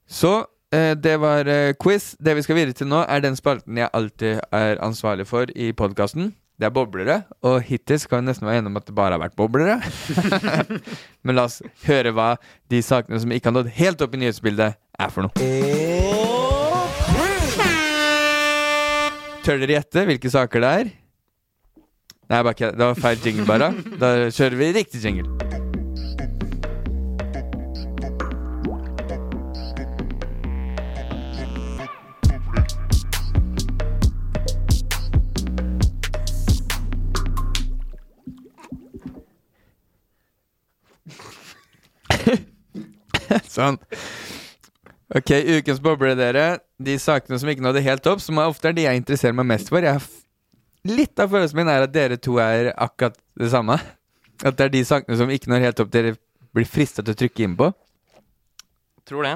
Så eh, det var eh, quiz. Det vi skal videre til nå, er den spalten jeg alltid er ansvarlig for i podkasten. Det er boblere, og hittil skal vi nesten være enige om at det bare har vært boblere. Men la oss høre hva de sakene som ikke har nådd helt opp i nyhetsbildet, er for noe. Tør dere gjette hvilke saker det er? Nei, bare. Det var feil jingle, bare. Da kjører vi riktig jingle. Sånn. Ok, ukens boble, dere. De sakene som ikke nådde helt opp, som er ofte er de jeg interesserer meg mest for. Litt av følelsen min er at dere to er akkurat det samme. At det er de sakene som ikke når helt opp, dere blir frista til å trykke inn på. Tror det.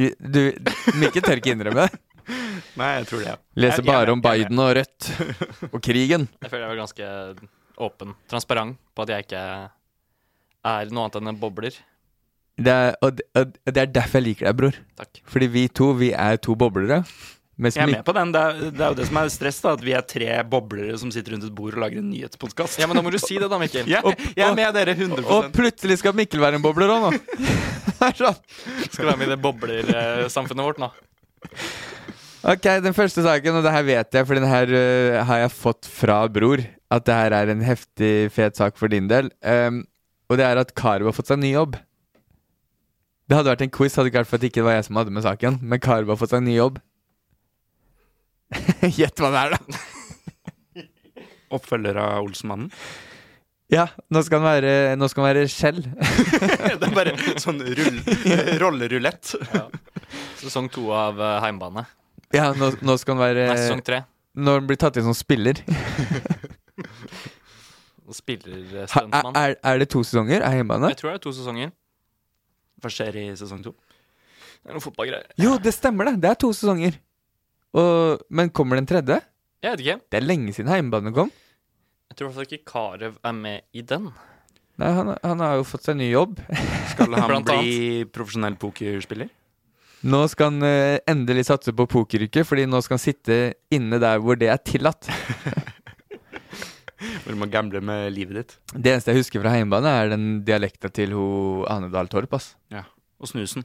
Du, Mikkel tør ikke innrømme det. Nei, jeg tror det. Leser bare om Biden og Rødt og krigen. Jeg føler jeg var ganske åpen, transparent, på at jeg ikke er noe annet enn en bobler. Det er, og, det- og det er derfor jeg liker deg, bror. Takk. Fordi vi to, vi er to boblere. Jeg er med på den. Det er, det er jo det som er stress, da. At vi er tre boblere som sitter rundt et bord og lager en nyhetspodkast. Ja, men da må du si det, da, Mikkel. Jeg, jeg er med dere 100% Og plutselig skal Mikkel være en bobler òg, nå. Sånn. Skal være med i det boblersamfunnet vårt nå. Ok, den første saken, og det her vet jeg, for den her uh, har jeg fått fra bror. At det her er en heftig, fet sak for din del. Um, og det er at Karev har fått seg ny jobb. Det hadde vært en quiz, hadde det ikke vært for at det ikke var jeg som hadde med saken. Men Karev har fått seg ny jobb. Gjett hva det er, da. Oppfølger av Olsenmannen. Ja, nå skal han være, nå skal han være skjell. det er bare sånn rull, rollerulett. Sesong to av uh, Heimbane. Ja, nå, nå skal han være Nei, sesong tre. Når han blir tatt inn som spiller. Og Spiller Ha, stuntmann. er, er det to sesonger? Er hjemmebane? Jeg tror det er to sesonger. Hva skjer i sesong to? Det er noen fotballgreier. Jo, det stemmer, det. Det er to sesonger. Og, men kommer den tredje? Jeg vet ikke. Det er lenge siden Heimbane kom. Jeg tror i hvert fall ikke Karev er med i den. Nei, han, han har jo fått seg ny jobb. Skal han Blant bli profesjonell pokerspiller? Nå skal han eh, endelig satse på pokeryrket, fordi nå skal han sitte inne der hvor det er tillatt. Hvor du må gamble med livet ditt? Det eneste jeg husker fra heimbane, er den dialekta til ho Anedal Torp. ass. Og snusen.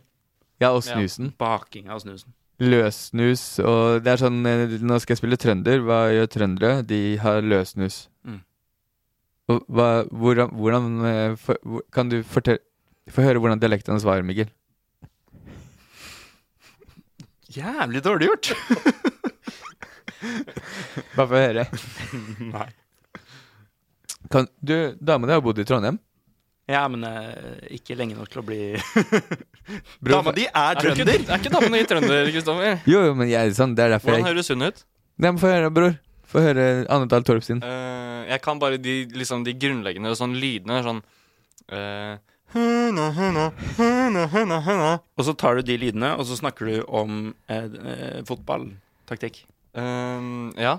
Ja, og snusen. Baking av snusen. Løssnus og Det er sånn eh, Nå skal jeg spille trønder. Hva gjør trøndere? De har løssnus. Mm. Og hva, hvordan, hvordan eh, for, Kan du fortelle Få høre hvordan dialekten svarer, Mikkel. Jævlig dårlig gjort! Bare få høre. Nei. Kan, du, Dama di har bodd i Trondheim. Ja, men uh, ikke lenge nok til å bli Dama di er Er, ikke, trønder! er ikke damen i trønder, Kristoffer? Jo, jo, men jeg, sånn, det er derfor Hvordan jeg høres hun ut? Nei, men Få høre, bror. Få høre Anne Dahl Torp sin. Uh, jeg kan bare de, liksom, de grunnleggende sånn lydene. Sånn uh, huna, huna, huna, høna. Og så tar du de lydene, og så snakker du om eh, eh, fotballtaktikk. Ehm, ja.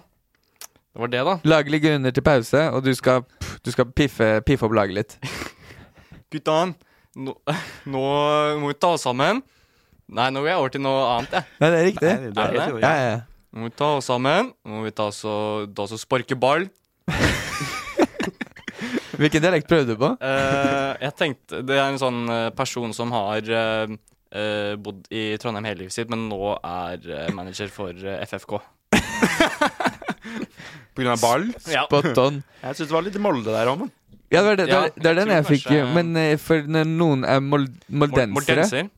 Det var det, da. Laget litt grunner til pause, og du skal, du skal piffe, piffe opp laget litt. Guttan, nå, nå må vi ta oss sammen. Nei, nå går jeg over til noe annet, jeg. Nei, det er riktig. Nei, det er det Ja, ja, ja. Nå må vi ta oss sammen. Nå må vi ta oss og, ta oss og sparke ball. Hvilken dialekt prøvde du på? Uh, jeg tenkte Det er en sånn eh, person som har uh, eh, bodd i Trondheim hele livet sitt, men nå er manager for FFK. På grunn av ball. Ja. Spot on. Jeg syns det var litt Molde der òg, men. Ja, det, var det, det, Ja, det er jeg den tror jeg fikk. kanskje- Men eh, for når noen er mol moldensere, Moldenser.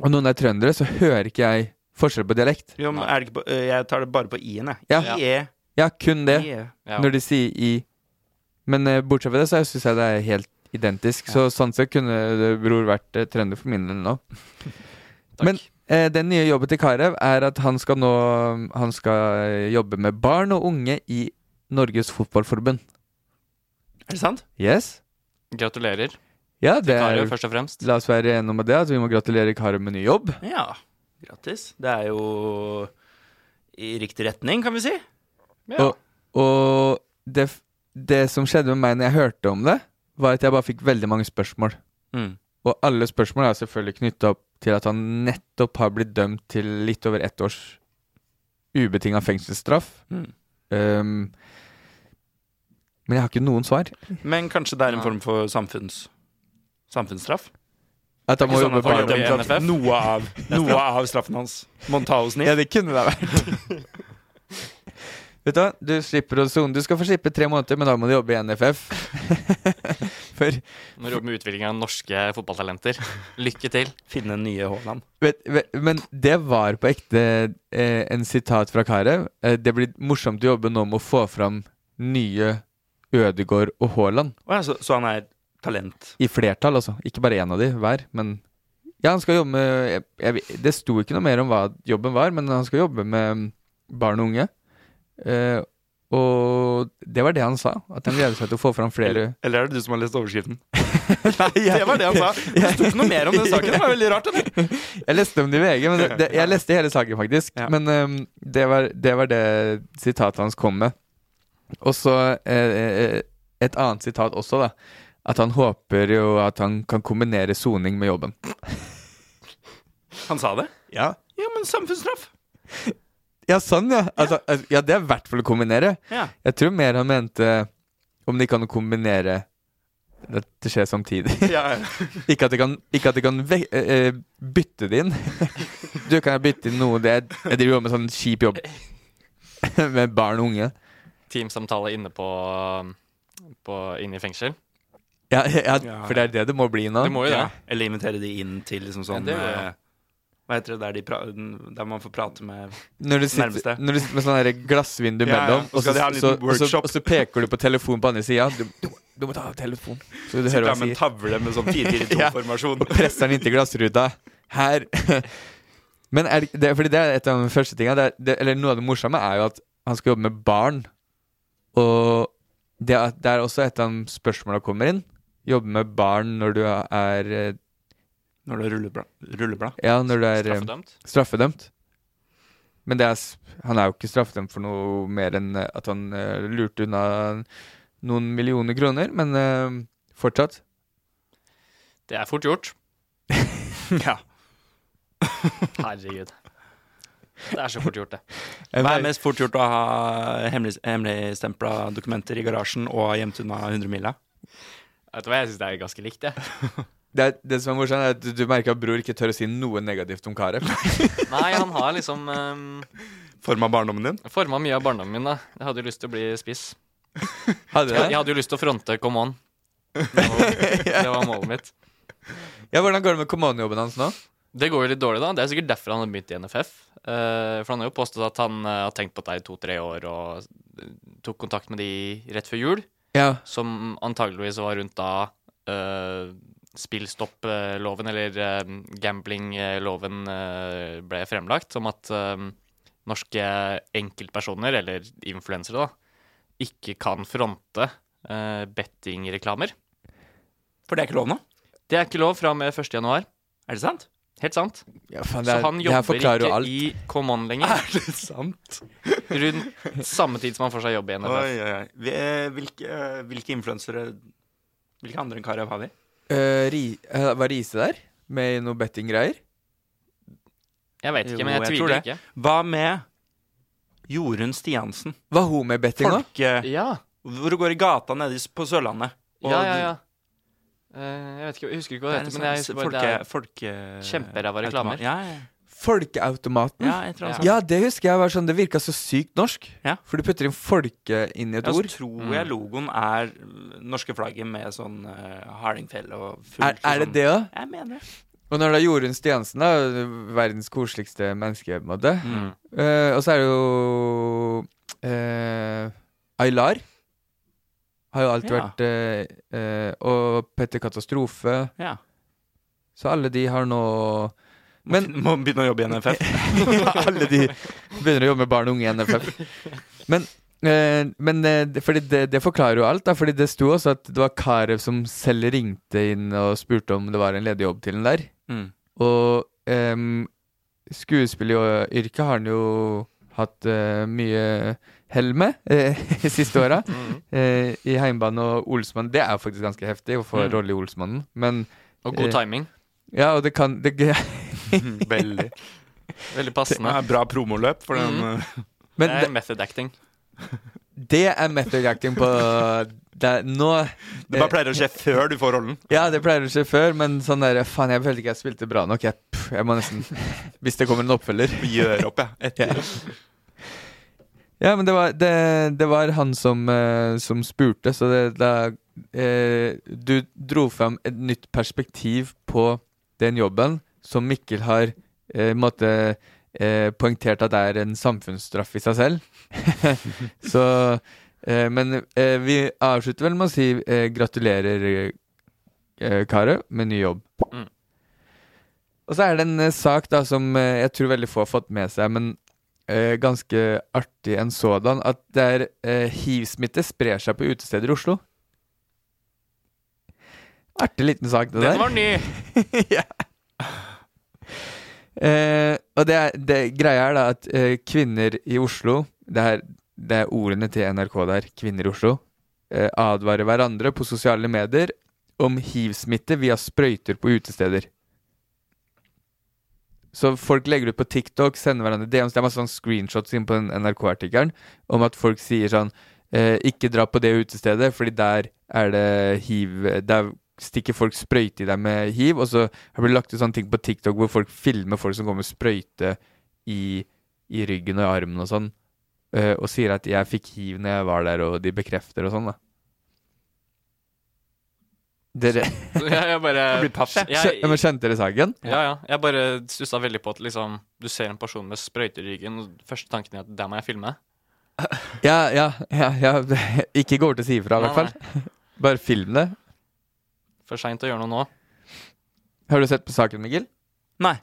og noen er trøndere, så hører ikke jeg forskjell på dialekt. Jo, men er det ikke på, eh, jeg tar det bare på i-en, jeg. Ja. I-e. Ja, kun det. I-e. Ja. Når de sier i. Men eh, bortsett fra det, så syns jeg det er helt identisk. Så sånn sett kunne det, bror vært eh, trønder for min del nå. Takk. Men den nye jobben til Carew er at han skal nå Han skal eh, jobbe med barn og unge i Norges Fotballforbund. Er det sant? Yes? Gratulerer. Ja, det Kario, er først og fremst. La oss være enige om det, at vi må gratulere Carew med ny jobb. Ja. Grattis. Det er jo i riktig retning, kan vi si. Ja. Og, og det, det som skjedde med meg når jeg hørte om det, var at jeg bare fikk veldig mange spørsmål. Mm. Og alle spørsmål er selvfølgelig knytta opp til at han nettopp har blitt dømt til litt over ett års ubetinga fengselsstraff. Mm. Um, men jeg har ikke noen svar. Men kanskje det er en form for samfunns... samfunnsstraff? At han må sånn jobbe at NFF? noe av, noe av straffen hans må ta hos Ja, det kunne det vært. Vet du du slipper å sone. Du skal få slippe tre måneder, men da må du jobbe i NFF. For Når du jobber med utvikling av norske fotballtalenter. Lykke til. Finne nye Haaland. Men det var på ekte eh, en sitat fra Carew. Eh, det blir morsomt å jobbe nå med å få fram nye Ødegaard og Haaland. Oh, ja, så, så han er talent? I flertall, altså. Ikke bare én av de hver, men Ja, han skal jobbe med jeg, jeg, Det sto ikke noe mer om hva jobben var, men han skal jobbe med barn og unge. Eh, og det var det han sa. At han gleder seg til å få fram flere Eller er det du som har lest overskriften? Nei, jeg, Det var det han sa. Det sto ikke noe mer om den saken. Det var veldig rart. Eller? jeg leste om det i VG, men det, det, jeg leste hele saken, faktisk. Ja. Men um, det, var, det var det sitatet hans kom med. Og så eh, eh, et annet sitat også, da. At han håper jo at han kan kombinere soning med jobben. Han sa det? Ja. Ja, men samfunnsstraff. Ja, sånn, ja. Altså, altså, ja, det er i hvert fall å kombinere. Ja. Jeg tror mer han mente om de kan kombinere at det skjer samtidig. ja. ikke at de kan, ikke at de kan ve eh, eh, bytte det inn. du kan jeg bytte inn noe det er, Jeg driver jo med sånn kjip jobb med barn og unge. Teamsamtale inne på, på inne i fengsel. Ja, ja, Ja. for det er det det må bli nå. Det må jo det. Eller invitere de inn til liksom sånn Ja, det eh, Hva heter det der, de der man får prate med Når du sitter, Nærmeste. når du sitter med sånn glassvindu Ja, ja. mellom, Så og, så, så, så, og så peker du på telefonen på andre sida. Du, du, du må ta av telefonen, så du Sitter hører hva han sier. Sitter med en tavle med sånn 4-4-2-formasjon. Og presser den inntil glassruta. Her. Men er det, det, fordi det er et av de første tinga. Er- eller noe av det morsomme er jo at han skal jobbe med barn. Og det, det er også et av de spørsmåla kommer inn. Jobbe med barn når du er eh, Når det er rulleblad. rulleblad. Ja, når du er eh, Straffedømt. straffedømt. Men det er, han er jo ikke straffedømt for noe mer enn eh, at han uh, lurte unna noen millioner kroner, men uh, fortsatt. Det er fort gjort. Ja. Herregud. Det er så fort gjort, det. Hva er mest fort gjort å ha hemmelig- hemmeligstempla dokumenter i garasjen og gjemt unna 100 mila? Vet du hva, jeg syns det er ganske likt, jeg. Det, er, det som er morsomt, er at du, du merker at bror ikke tør å si noe negativt om Carew. Nei, han har liksom um, Forma barndommen din? forma mye av barndommen min, da. Jeg hadde jo lyst til å bli spiss. Hadde du Jeg, jeg hadde jo lyst til å fronte Come On. Det var, det var målet mitt. Ja, Hvordan går det med Come On-jobben hans nå? Det går jo litt dårlig, da. Det er sikkert derfor han har begynt i NFF. Uh, for han har jo påstått at han uh, har tenkt på dette i to-tre år, og eh, tok kontakt med de rett før jul. Ja. Som antageligvis var rundt da uh, spillstopploven, eller uh, gamblingloven, eh, ble fremlagt. Om at eh, norske enkeltpersoner, eller influensere, da, ikke kan fronte uh, bettingreklamer. For det er ikke lov nå? Det er ikke lov fra og med 1. januar. Er det sant? Helt sant. Ja, faen, Så er, han jobber ikke alt. i Come On lenger. Er det sant? Rundt samme tid som han får seg jobb i NFF. Oi, oi, oi. Eh, hvilke eh, hvilke influensere Hvilke andre enn Karev har vi? Eh, ri, eh, var Riise der? Med noe bettinggreier? Jeg vet ikke, Jo, men jeg jeg tviler ikke. Hva med Jorunn Stiansen? Var hun med betting òg? Ja, Hvor hun går i gata nede på Sørlandet. og ja, ja. ja. Uh, jeg vet ikke, jeg husker ikke hva Det det er heter, men jeg husker bare folke... det er folke kjemperæva reklamer. Ja, ja. Folkeautomaten. ja, jeg tror Ja. Ja, det husker jeg var sånn Det virka så sykt norsk. Ja. For du putter inn folke inn i et Ja, så tror jeg logoen er norske flagget med sånn uh, hardingfele og fullt. Er, er det sånn. det òg? Jeg mener det. Og når det er Jorunn Stiansen, da, verdens koseligste menneske, på en måte. Mm. Uh, og så er det jo uh, Aylar. Har jo alltid Ja. vært uh, eh, Og Petter Katastrofe. Ja. Så alle de har nå Men- må begynne å jobbe i NFF. Alle de begynner å jobbe med barn og unge i NFF. Men, eh, men eh, det- det, forklarer jo alt. Da, fordi det sto også at det var Karev som selv ringte inn og spurte om det var en ledig jobb til den der. Mm. Og eh, skuespilleryrket har han jo hatt eh, mye hell med eh, siste åra. Mm. Eh, I Heimbane og Olsmann. Det er jo faktisk ganske heftig å få Mm. rolle i Olsmannen. Men Og god Eh, timing. ja, og det kan det, Veldig. Veldig Det passende. er bra promoløp for den. Mm. Men det det, er method acting. det er method acting på det, Nå Det bare pleier å skje før du får rollen. Ja, det pleier å skje før, men sånn der Faen, jeg følte ikke jeg spilte bra nok. Jeg, pff, jeg må nesten Hvis det kommer en oppfølger. Gjør opp, ja. Etter. Ja, men det var, det, det var han som, eh, som spurte, så det, da eh, Du dro fram et nytt perspektiv på den jobben, som Mikkel har eh, måtte, eh, poengtert at det er en samfunnsstraff i seg selv. så eh, Men eh, vi avslutter vel med å si eh, gratulerer, eh, Kare, med ny jobb. Mm. Og så er det en eh, sak da som jeg tror veldig få har fått med seg, men eh, ganske artig en sådan, at det er hiv-smitte sprer seg på utesteder i Oslo. Artig liten sak, det Den der. var ny! ja. Eh, og det, det greia er da at eh, kvinner i Oslo det er, det er ordene til NRK der, kvinner i Oslo, eh, advarer hverandre på sosiale medier om hiv-smitte via sprøyter på utesteder. Så folk legger ut på TikTok, sender hverandre DMs. Det er masse sånn screenshots inn på den NRK-artikkelen om at folk sier sånn eh, Ikke dra på det utestedet, fordi der er det hiv Der stikker folk sprøyte i deg med hiv. Og så har det blitt lagt ut sånne ting på TikTok hvor folk filmer folk som går med sprøyte i, i ryggen og i armen og sånn, uh, og sier at 'jeg fikk hiv når jeg var der', og de bekrefter og sånn, da. Dere Jeg, jeg bare Jeg jeg. Men Skjønte dere saken? Ja, ja. Jeg bare stussa veldig på at liksom Du ser en person med sprøyter i ryggen, og første tanken er at der må jeg filme. Ja, ja, ja, ja. Ikke gå over til å si ifra, i hvert fall. Bare film det. For seint å gjøre noe nå. Har du sett på saken, Mikkel? Nei.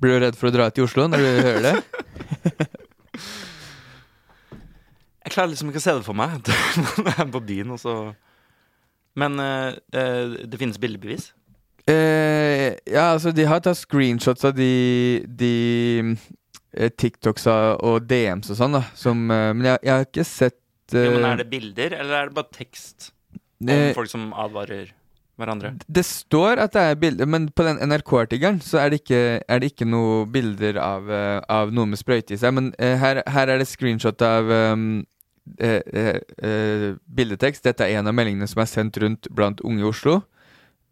Blir du redd for å dra til Oslo når du hører det? Jeg klarer liksom ikke å se det for meg. jeg er på byen, og så Men uh, eh, det finnes bildebevis? Uh, ja, altså, de har tatt screenshots av de, de eh, TikToks og DMs og sånn, da. Som, eh, men jeg, jeg har ikke sett eh, Jo, men Er det bilder, eller er det bare tekst om eh, folk som advarer hverandre? Det står at det er bilder, men på den NRK-artikkelen så er det ikke, er det ikke noe bilder av, uh, av noe med sprøyte i seg. Men uh, her, her er det screenshot av um, eh, eh, eh, bildetekst. Dette er en av meldingene som er sendt rundt blant unge i Oslo.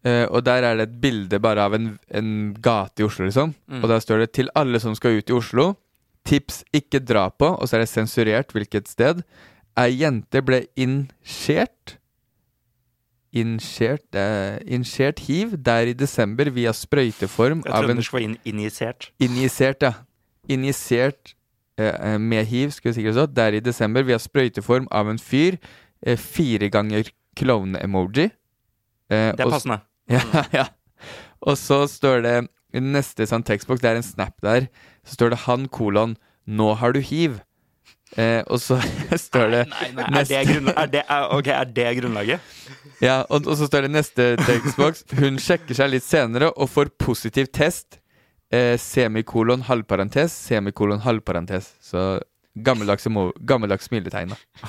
Uh, og der er det et bilde bare av en, en gate i Oslo, liksom. Mm. Og der står det 'Til alle som skal ut i Oslo'. Tips ikke dra på, og så er det sensurert hvilket sted. Ei jente ble innsjert Innsjert, eh, hiv der i desember via sprøyteform Jeg av trodde en det skulle være injisert. Injisert, ja. Injisert eh, eh, med hiv, skulle vi sikkert sagt, der i desember via sprøyteform av en fyr. Eh, fire ganger klovne-emoji. Eh, Det er og passende. ja, ja. Og så står det i neste sånn tekstboks, det er en snap der, så står det 'han kolon nå har du hiv'. Eh, og så står det Nei, nei, er det, er, det, er, ok, er det grunnlaget? Ja, og, og så står det neste tekstboks. Hun sjekker seg litt senere og får positiv test. Eh, semikolon halvparentes, semikolon halvparentes. Så gammeldags, gammeldags smiletegn, da.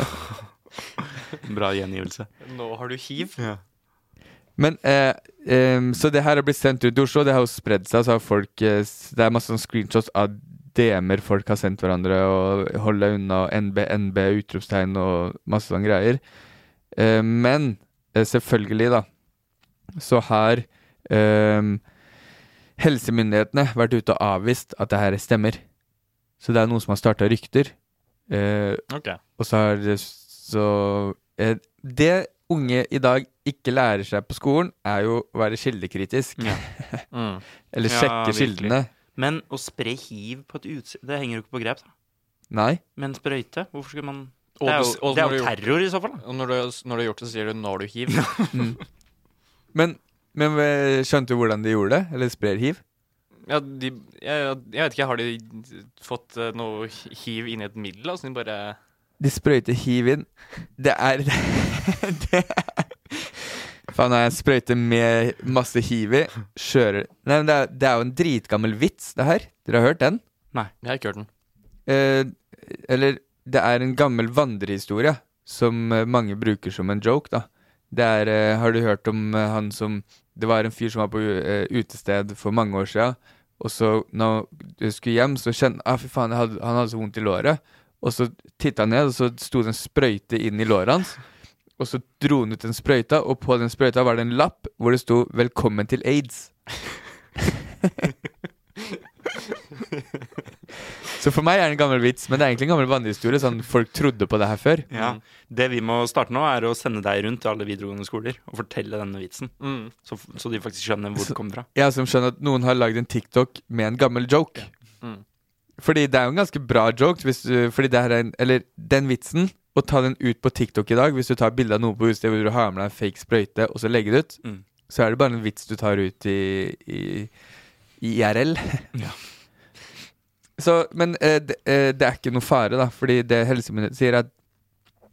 Bra gjengivelse. Nå har du hiv. Ja. Men eh, eh, Så det her har blitt sendt ut i Oslo. Det har jo spredd seg. Så har folk eh, Det er masse sånn screenshots av DM-er folk har sendt hverandre, og hold deg unna, NB, NB, utropstegn og masse sånne greier. Eh, men eh, selvfølgelig, da, så har em, helsemyndighetene vært ute og avvist at det her stemmer. Så det er noen som har starta rykter. Eh, okay. og så har det Så eh, Det unge i dag ikke lærer seg på skolen, er jo å være kildekritisk. Ja. Mm. Eller Ja, sjekke virkelig. kildene. Men å spre hiv på et utseendet Det henger jo ikke på grep. da Nei. Men sprøyte? Hvorfor skulle man Og Det er jo, og det er når jo du- terror i så fall. da Og når du, når du har gjort det, så sier du 'nå har du hiv'. Men, men eh, skjønte du hvordan de gjorde det? Eller sprer hiv? Ja, de, jeg, jeg vet ikke, har de fått eh, noe hiv inn i et middel? Altså de bare De sprøyter hiv inn. Det er Det er Faen, jeg sprøyter med masse hiv i. Kjører Nei, men det er, det er jo en dritgammel vits, det her. Dere har hørt den? Nei, Jeg har ikke hørt den. Eh, eller det er en gammel vandrehistorie som eh, mange bruker som en joke, da. Det er eh, Har du hørt om eh, han som Det var en fyr som var på eh, utested for mange år siden, og så når han skulle hjem, så kjente ah, fy faen, hadde, han hadde så vondt i låret. Og så titta han ned, og så sto det en sprøyte inn i låret hans. Og så dro han ut den sprøyta, og på den sprøyta var det en lapp hvor det sto 'Velkommen til aids'. så for meg er det en gammel vits, men det er egentlig en gammel vandrehistorie. Sånn folk trodde på det her før. Ja. Det vi må starte nå, er å sende deg rundt til alle videregående skoler og fortelle denne vitsen. Mm. Så, så de faktisk skjønner hvor det kommer fra. Ja, som skjønner at noen har lagd en TikTok med en gammel joke. Mm. Fordi det er jo en ganske bra joke. Hvis, du- fordi det her er en, eller den vitsen, å ta den ut på TikTok i dag Hvis du tar bilde av noe på utestedet hvor du har med deg en fake sprøyte, og så legger det ut, Mm. så er det bare en vits du tar ut i, i, i IRL. Ja. Så, men eh, det, eh, det er ikke noe fare, da, fordi det helsemyndighetene sier, at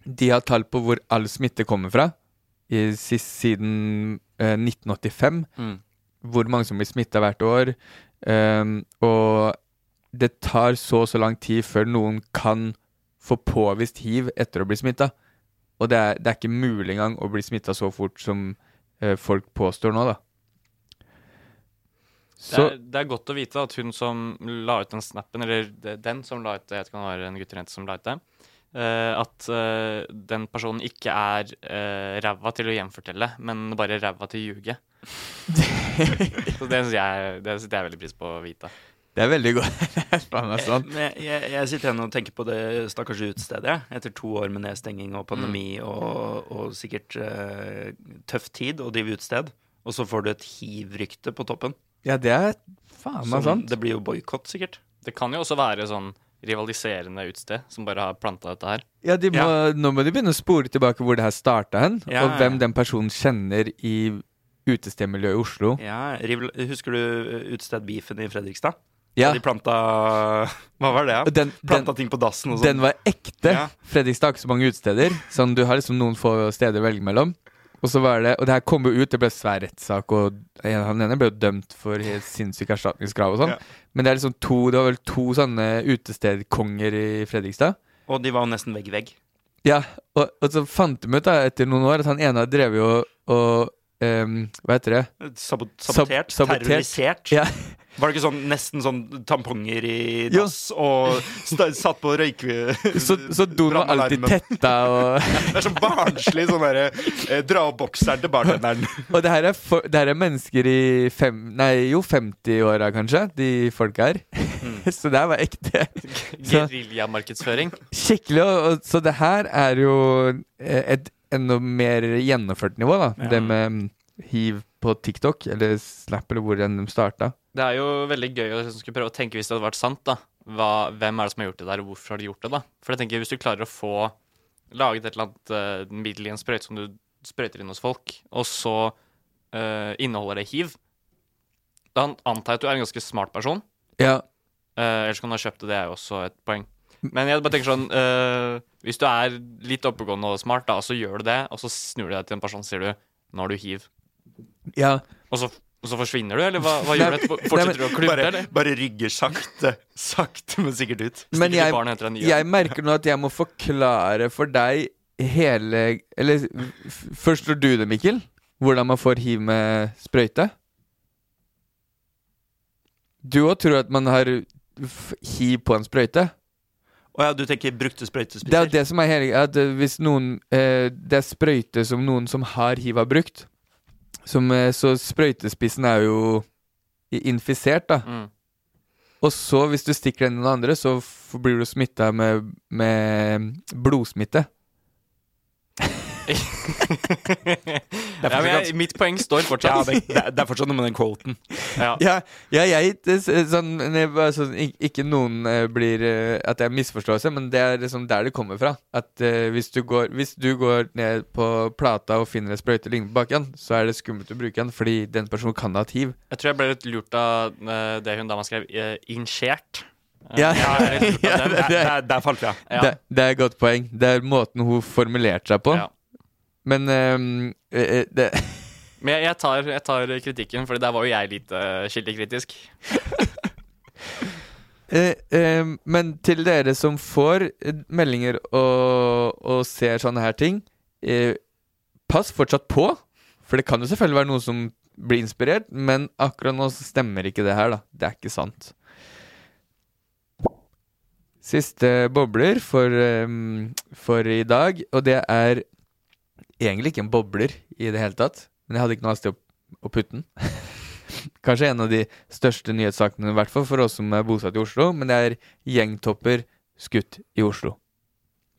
de har tall på hvor all smitte kommer fra, i, sist, siden eh, 1985 Mm. hvor mange som blir smitta hvert år. ehm, og det tar så og så lang tid før noen kan få påvist hiv etter å bli smitta. Og det er, det er ikke mulig engang å bli smitta så fort som eh, folk påstår nå, da. Det, er, det er godt å vite at hun som la ut den snappen, eller den som la ut det, jeg vet ikke om det var en gutt eller jente som la ut det, Uh, at uh, den personen ikke er uh, ræva til å gjenfortelle, men bare ræva til å ljuge. Så det syns jeg, det jeg veldig pris på å vite. Det er veldig godt. Sånn. Jeg, jeg, jeg sitter igjen og tenker på det stakkars utestedet. Etter to år med nedstenging og pandemi og, og sikkert uh, tøff tid å drive utested. Og så får du et hiv-rykte på toppen. Ja, det er faen meg sant. Det blir jo boikott, sikkert. Det kan jo også være sånn rivaliserende utested som bare har planta dette her. Ja, de må, Nå må de begynne å spore tilbake hvor det her starta hen, Ja, og hvem ja. den personen kjenner i utestedmiljøet i Oslo. Ja, rival- Husker du eh, utested-beefen i Fredrikstad? Ja, de planta Hva var det? Den, planta den, ting på dassen og sånn. Den var ekte. Ja. Fredrikstad har ikke så mange utesteder. Sånn, du har liksom noen få steder å velge mellom. Og så var det, og det her kom jo ut, det ble svær rettssak, og han ene ble jo dømt for helt sinnssyke erstatningskrav og sånn. Ja. Men det er liksom to Det var vel to sånne utestedkonger i Fredrikstad. Og de var jo nesten vegg i vegg. Ja, og, og så fant de ut da, etter noen år at han ene drev jo og um, Hva heter det? Sabot Sab- sabotert, sabotert. terrorisert. Ja. Var det ikke sånn nesten sånn tamponger i dass og satt på røyke... Så, så doen var alltid tetta, og Det er sånn barnslig sånn derre eh, Dra opp bokseren til bartenderen. Og det her er, for, det her er mennesker i fem, Nei, jo 50-åra, kanskje, de folka her. Mm. så det her var ekte. Geriljamarkedsføring. Skikkelig. Og, og, så det her er jo eh, et enda mer gjennomført nivå, da. Ja. Det med mm, hiv på TikTok, eller Snap, eller hvor enn de starta. Det er jo veldig gøy å liksom skulle prøve å tenke hvis det hadde vært sant, da. Hva, hvem er det som har gjort det der, og hvorfor har de gjort det, da? For jeg tenker hvis du klarer å få laget et eller annet uh, middel i en sprøyte som du sprøyter inn hos folk, og så uh, inneholder det hiv, da antar jeg at du er en ganske smart person. Ja. Uh, ellers kan du ha kjøpt det, det er jo også et poeng. Men jeg bare tenker sånn uh, Hvis du er litt oppegående og smart, da, så gjør du det, og så snur du deg til en person og sier du Nå har du hiv. Ja, Og så, og så forsvinner du, eller hva, hva gjør du etterpå? Fortsetter du å klubbe, Bare, eller? bare rygger sakte, sakte, men sikkert ut. men jeg, ny jeg merker nå at jeg må forklare for deg hele Eller først forstår du det, Mikkel? Hvordan man får hiv med sprøyte? Du òg tror at man har hiv på en sprøyte? Å ja, du tenker brukte Det er det som er hele At hvis noen eh, Det er sprøyte som noen som har hiv, har brukt. Som, eh, så sprøytespissen er jo infisert, da. Mm. Og så, hvis du stikker den i noen andre, så blir du smitta med, med blodsmitte. Ja, men jeg, mitt poeng står fortsatt. det, det, det er fortsatt noe med den quoten. Ja. Ja, ja jeg det, sånn, sånn Ikke noen eh, blir eh, At det er misforståelse, men det er liksom der det kommer fra. At uh, hvis, du går, hvis du går ned på plata og finner en sprøyte lignende på bakken, så er det skummelt å bruke den, fordi den personen kan ha et hiv. Jeg tror jeg ble litt lurt av det hun dama skrev. Uh, inskjert. Eh, Ja. Ja, det- Der, der falt jeg. Ja. Det, det er et godt poeng. Det er måten hun formulerte seg på. Ja. Men ehm, eh, det Men jeg, jeg, tar, jeg tar kritikken, for der var jo jeg litt uh, kildekritisk. Eh, eh, men til dere som får eh, meldinger og, og ser sånne her ting, eh, pass fortsatt på. For det kan jo selvfølgelig være noen som blir inspirert, men akkurat nå så stemmer ikke det her, da. Det er ikke sant. Siste bobler for, eh, for i dag, og det er egentlig ikke en bobler i det hele tatt. Men jeg hadde ikke noe annet sted å, å putte den. Kanskje en av de største nyhetssakene, i hvert fall for oss som er bosatt i Oslo. Men det er gjengtopper skutt i Oslo.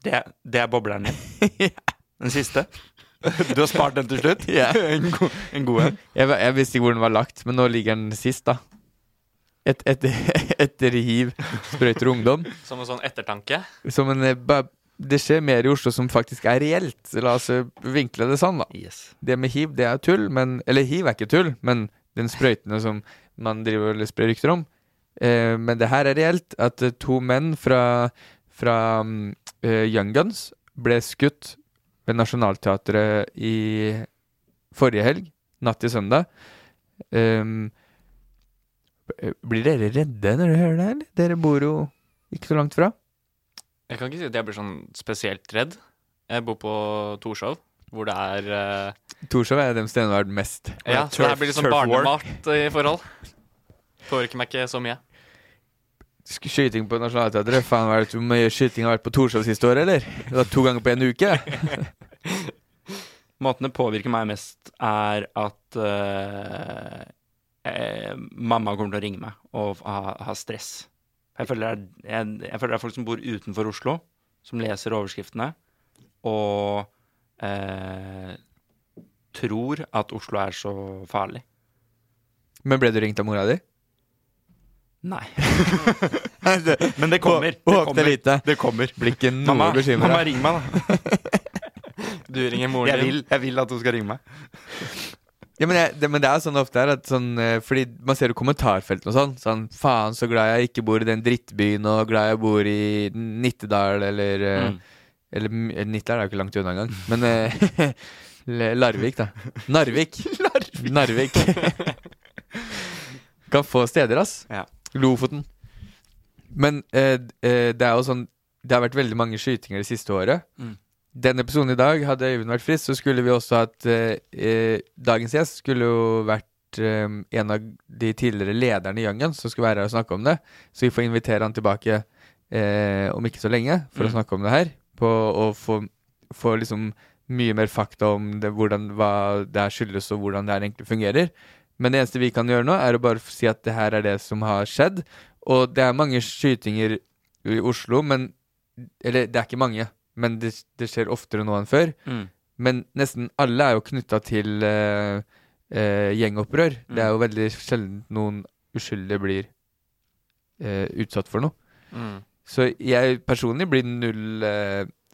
Det, det er bobleren din. Den siste. Du har spart den til slutt? Ja. En god en. God en. Jeg, jeg visste ikke hvor den var lagt, men nå ligger den sist, da. Et, et, etter hiv, sprøyter ungdom. Som en sånn ettertanke. Som en, eh, det skjer mer i Oslo som faktisk er reelt. La oss eh, vinkle det sånn, da. Yes. Det med hiv, det er tull, men Eller hiv er ikke tull, men den sprøytene som man driver eller sprer rykter om. Eh, men det her er reelt. At eh, to menn fra, fra mm, eh, Young Guns ble skutt ved Nationaltheatret i forrige helg, natt til søndag. Ehm, eh, blir dere redde når dere hører det, her? Dere bor jo ikke så langt fra. Jeg kan ikke si at jeg blir sånn spesielt redd. Jeg bor på Torshov, hvor det er uh, Torshov er dem stedene du har vært mest. Ja, så det blir litt sånn barnemat i forhold. Påvirker meg ikke så mye. Skyting på Nationaltheatret? Faen, er hvor mye skyting har vært på Torshov siste år, eller? Det var to ganger på en uke. Måten det påvirker meg mest, er at uh, eh, mamma kommer til å ringe meg og ha, ha stress. Jeg føler, det er, jeg, jeg føler det er folk som bor utenfor Oslo, som leser overskriftene, og eh, tror at Oslo er så farlig. Men ble du ringt av mora di? Nei. Men det kommer. Det kommer. lite. Det kommer. Blir ikke noe Mamma, mamma ring meg, da. Du ringer moren Jeg vil, jeg vil at hun skal ringe meg. Ja, men, jeg, det, men det er sånn ofte her at sånn eh, Fordi man ser jo kommentarfeltene og sånn. Sånn faen, så glad jeg ikke bor i den drittbyen, og glad jeg bor i Nittedal, eller eh, Mm. Eller mm, Nittedal er jo ikke langt unna engang. Men eh, Larvik, da. Narvik. Narvik. kan få steder, ass. Ja. Lofoten. Men eh, eh, det er jo sånn Det har vært veldig mange skytinger det siste året. Mm. Den episoden i dag, hadde Øyvind vært frisk, så skulle vi også hatt eh, eh, Dagens gjest skulle jo vært eh, en av de tidligere lederne i Youngen som skulle være her og snakke om det. Så vi får invitere han tilbake eh, om ikke så lenge for å Mm. snakke om det her. På og få, få liksom mye mer fakta om det, hvordan, hva det her skyldes, og hvordan det her egentlig fungerer. Men det eneste vi kan gjøre nå, er å bare si at det her er det som har skjedd. Og det er mange skytinger i Oslo, men Eller det er ikke mange, men det, det skjer oftere nå enn før. Mm. Men nesten alle er jo knytta til uh, uh, gjengopprør. Det er jo veldig sjelden noen uskyldige blir uh, utsatt for noe. Mm. Så jeg personlig blir null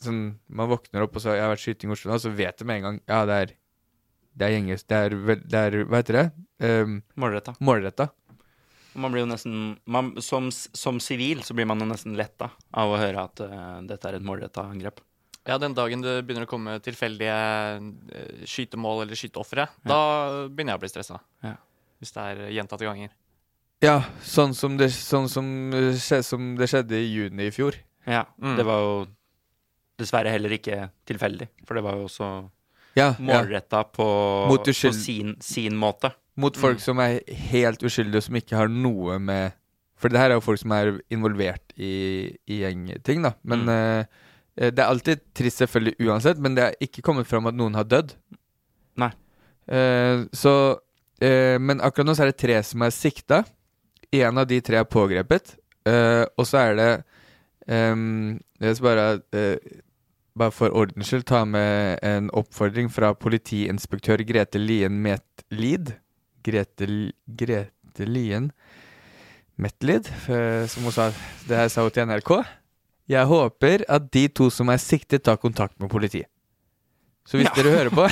sånn Man våkner opp og så Jeg har vært skyting i Oslo og så vet jeg med en gang Ja, det er Det er gjenges... Det er, det er Hva heter det? Um, Målretta. Målretta. Man blir jo nesten man, Som som sivil så blir man jo nesten letta av å høre at uh, dette er et målretta angrep. Ja, den dagen det begynner å komme tilfeldige eh, skytemål eller skyteofre, da begynner jeg å bli stressa. Ja. Hvis det er gjentatte ganger. Ja, sånn som det, sånn som, eh, som det skjedde i juni i fjor. Ja, Mm. Det var jo dessverre heller ikke tilfeldig, for det var jo også Ja, målretta på, Mot på sin, sin måte. Mot folk Mm. som er helt uskyldige, og som ikke har noe med For det her er jo folk som er involvert i, i gjengting, da. Men Mm. eh, Det er alltid trist, selvfølgelig, uansett, men det er ikke kommet fram at noen har dødd. Nei. Uh, så uh, Men akkurat nå så er det tre som er sikta. En av de tre er pågrepet. Og så er det um, Jeg skal bare bare for ordens skyld ta med en oppfordring fra politiinspektør Grete Lien Metlid. Grete, Grete Lien Metlid, eh, som hun sa Det her sa hun til NRK. Jeg håper at de to som er siktet, tar kontakt med politiet. Så hvis dere hører på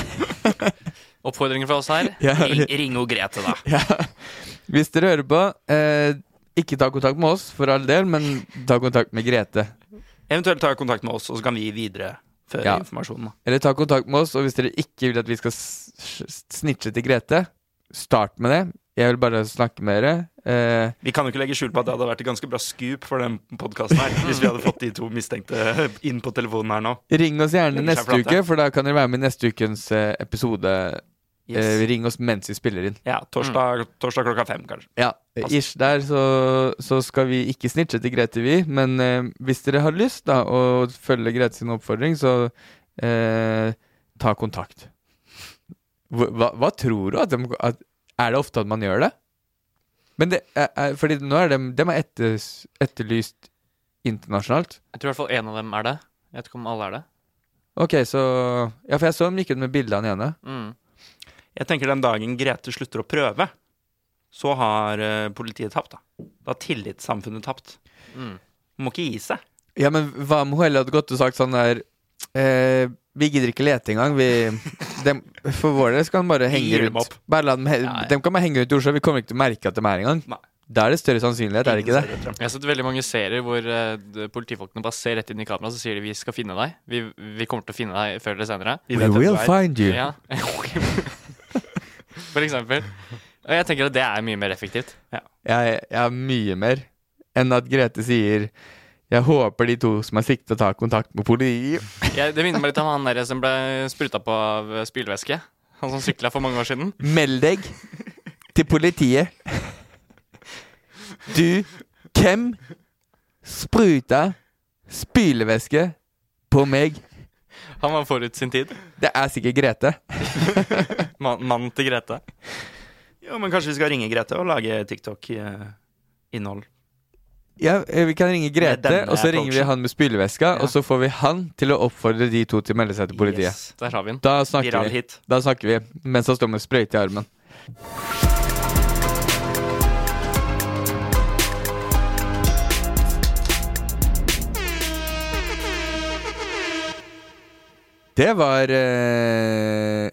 Oppfordringen fra oss her. ja, Ring, ring og Grete, da. ja, Hvis dere hører på, eh, ikke ta kontakt med oss for all del, men ta kontakt med Grete. Eventuelt ta kontakt med oss, og så kan vi videreføre Ja. informasjonen. Da. Eller ta kontakt med oss, og hvis dere ikke vil at vi skal snitche til Grete, start med det. Jeg vil bare snakke med dere. Eh, Vi kan jo ikke legge skjul på at det hadde vært et ganske bra scoop for den podkasten her, hvis vi hadde fått de to mistenkte inn på telefonen her nå. ring oss gjerne neste uke, for da kan dere være med i neste ukens eh, episode. Yes. Eh, ring oss mens vi spiller inn. Ja, torsdag, torsdag klokka fem, kanskje. Ja, ish der så, så skal vi ikke snitche til Grete, vi. Men eh, hvis dere har lyst da å følge Grete sin oppfordring, så eh, ta kontakt. Hva, hva, tror du? At de, at, er det ofte at man gjør det? Men det er, er, fordi nå er de, de er etter, etterlyst internasjonalt. Jeg tror i hvert fall en av dem er det. Jeg vet ikke om alle er det. Ok, så Ja, for jeg så de gikk ut med bilde av den ene. Mm. Jeg tenker den dagen Grete slutter å prøve, så har eh, politiet tapt, da. Da har tillitssamfunnet tapt. Mm. Må ikke gi seg. Ja, men hva om hun heller hadde gått og sagt sånn der eh, Vi gidder ikke lete engang. Vi dem, For vår del skal de bare henge dem rundt. Bare la dem, he Ja, ja. dem kan bare henge rundt i Oslo. Vi kommer ikke til å merke at de er engang. Nei. Da er det større sannsynlighet, er det ikke det? Jeg har sett veldig mange serier hvor uh, politifolkene bare ser rett inn i kameraet så sier de 'vi skal finne deg'. Vi, vi kommer til å finne deg før eller senere. We er. find you. Ja. For eksempel. Og jeg tenker at det er mye mer effektivt. Jeg, jeg er mye mer enn at Grete sier jeg håper de to som er siktet, tar kontakt med politiet. Ja, det minner meg litt om han der som ble spruta på av spylevæske. Han som sykla for mange år siden. Meld deg til politiet. Du, hvem spruta spylevæske på meg? Han var forut sin tid. Det er sikkert Grete. Man- Mannen til Grete. Jo, men kanskje vi skal ringe Grete og lage TikTok-innhold. Ja, eh, Vi kan ringe Grete, og så ringer vi han med spylevæska, og så får vi han til å oppfordre de to til å melde seg til politiet. Yes. Der har vi den. Da snakker Viral vi. hit. Da snakker vi mens han står med sprøyte i armen. Det var eh,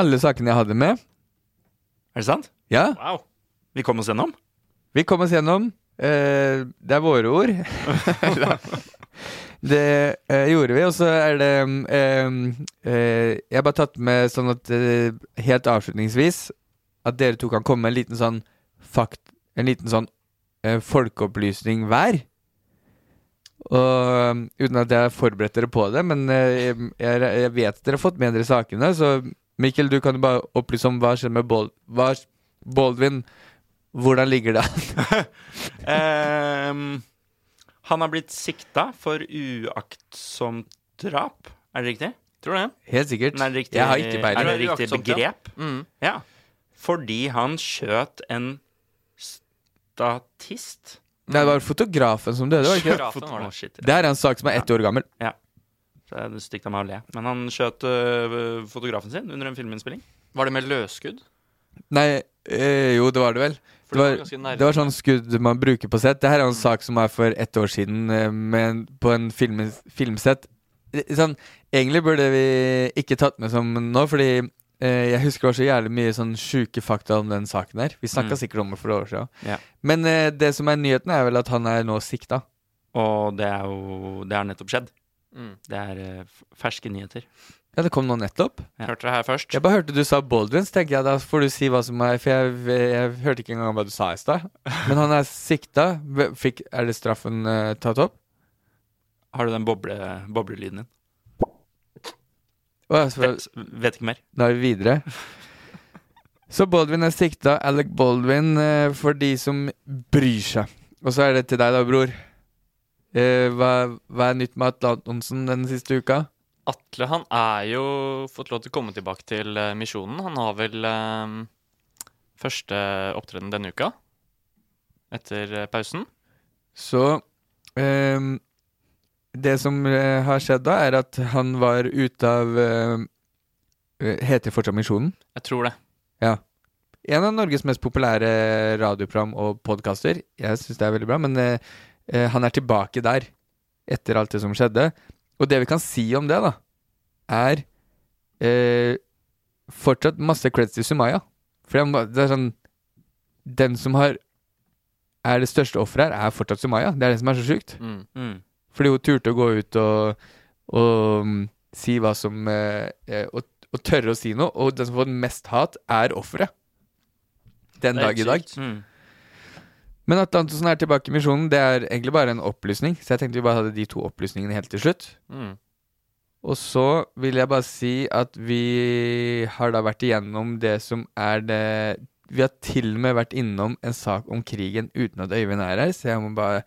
alle sakene jeg hadde med. Er det sant? Ja, Wow. Vi kom oss gjennom? vi kom oss gjennom. Eh, det er våre ord. det eh, gjorde vi, og så er det eh, eh, Jeg har bare tatt med sånn at eh, helt avslutningsvis at dere to kan komme med en liten sånn fakt En liten sånn eh, folkeopplysning hver. Og Uten at jeg har forberedt dere på det, men jeg, jeg, jeg vet at dere har fått med dere sakene. Så Mikkel, du kan jo bare opplyse om hva skjer med Bald, hva, Baldwin. Hvordan ligger det an? um, han har blitt sikta for uaktsomt drap. Er det riktig? Tror du det? Helt sikkert. Er det riktig, jeg har ikke er det riktig begrep? Mm. Ja. Fordi han skjøt en statist. Det var fotografen som døde, var det ikke? det? Var det. Shit, ja. Det er en sak som er ett år gammel. Ja, er det stygt av meg å le. Men han skjøt øh, fotografen sin under en filminnspilling. Var det med løsskudd? Nei, øh, jo, det var det vel. Det var, ganske nærme. det var sånn skudd man bruker på sett. Det her er en sak som er for ett år siden øh, med, på en film, filmsett. Eh, Sånn, egentlig burde vi ikke tatt med som nå, fordi eh, Jeg husker også jævlig mye sånn sjuke fakta om den saken her. Vi snakka Mm. sikkert om det for år siden. Ja. Men eh, det som er nyheten, er vel at han er nå sikta. Og det er jo Det har nettopp skjedd. Mm. Det er eh, ferske nyheter. Ja, det kom nå nettopp. Ja. Hørte det her først. Jeg bare hørte du sa Baldwin, så tenker jeg da får du si hva som er For jeg, jeg hørte ikke engang hva du sa i stad. Men han er sikta. Fikk, er det straffen uh, tatt opp? Har du den boble, boblelyden din? Vet, vet ikke mer. da er vi videre. Så Baldwin er sikta. Alec Baldwin eh, for de som bryr seg. Og så er det til deg da, bror. Eh, hva, hva er nytt med Atle Antonsen den siste uka? Atle han er jo fått lov til å komme tilbake til eh, Misjonen. Han har vel eh, første opptreden denne uka. Etter pausen. Så ehm, Det som eh, har skjedd da, er at han var ute av uh, Heter fortsatt Misjonen? Jeg tror det. Ja. En av Norges mest populære radioprogram og podkaster. Jeg syns det er veldig bra, men uh, han er tilbake der etter alt det som skjedde. Og det vi kan si om det, da, er eh, fortsatt masse creds til Sumaya. For det det er sånn Den som har er det største offeret her, er fortsatt Sumaya. Det er det som er så sjukt. Mm. Mm. Fordi hun turte å gå ut og, og mm, si hva som eh, eh, og, og tørre å si noe. Og den som får mest hat, er offeret. Den dag i dag. Mm. Men at Antonsen er tilbake i misjonen, det er egentlig bare en opplysning. Så jeg tenkte vi bare hadde de to opplysningene helt til slutt. Mm. Og så vil jeg bare si at vi har da vært igjennom det som er det Vi har til og med vært innom en sak om krigen uten at Øyvind er her, så jeg må bare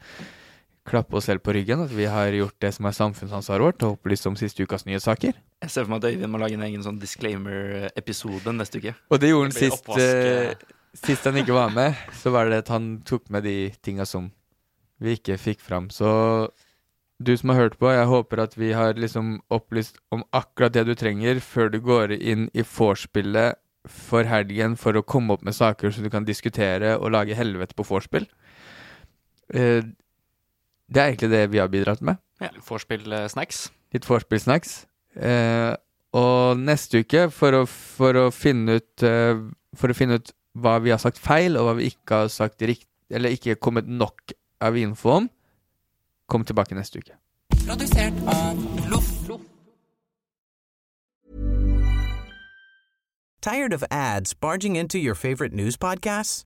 klappe oss selv på ryggen at vi har gjort det som er samfunnsansvaret vårt, og opplyst om siste ukas nyhetssaker. Jeg ser for meg at Øyvind må lage en egen sånn disclaimer-episode neste uke. Og det gjorde han sist, eh, sist han ikke var med. Så var det at han tok med de tinga som vi ikke fikk fram. Så du som har hørt på, jeg håper at vi har liksom opplyst om akkurat det du trenger før du går inn i vorspielet for helgen for å komme opp med saker som du kan diskutere og lage helvete på vorspiel. Eh, det er egentlig det vi har bidratt med. Ja, Vorspiel-snacks. Litt vorspiel-snacks. Eh, og neste uke, for å, for å finne ut eh, For å finne ut hva vi har sagt feil, og hva vi ikke har sagt rikt, Eller ikke kommet nok av info om, kom tilbake neste uke. Tired of ads barging into your favorite news podcasts?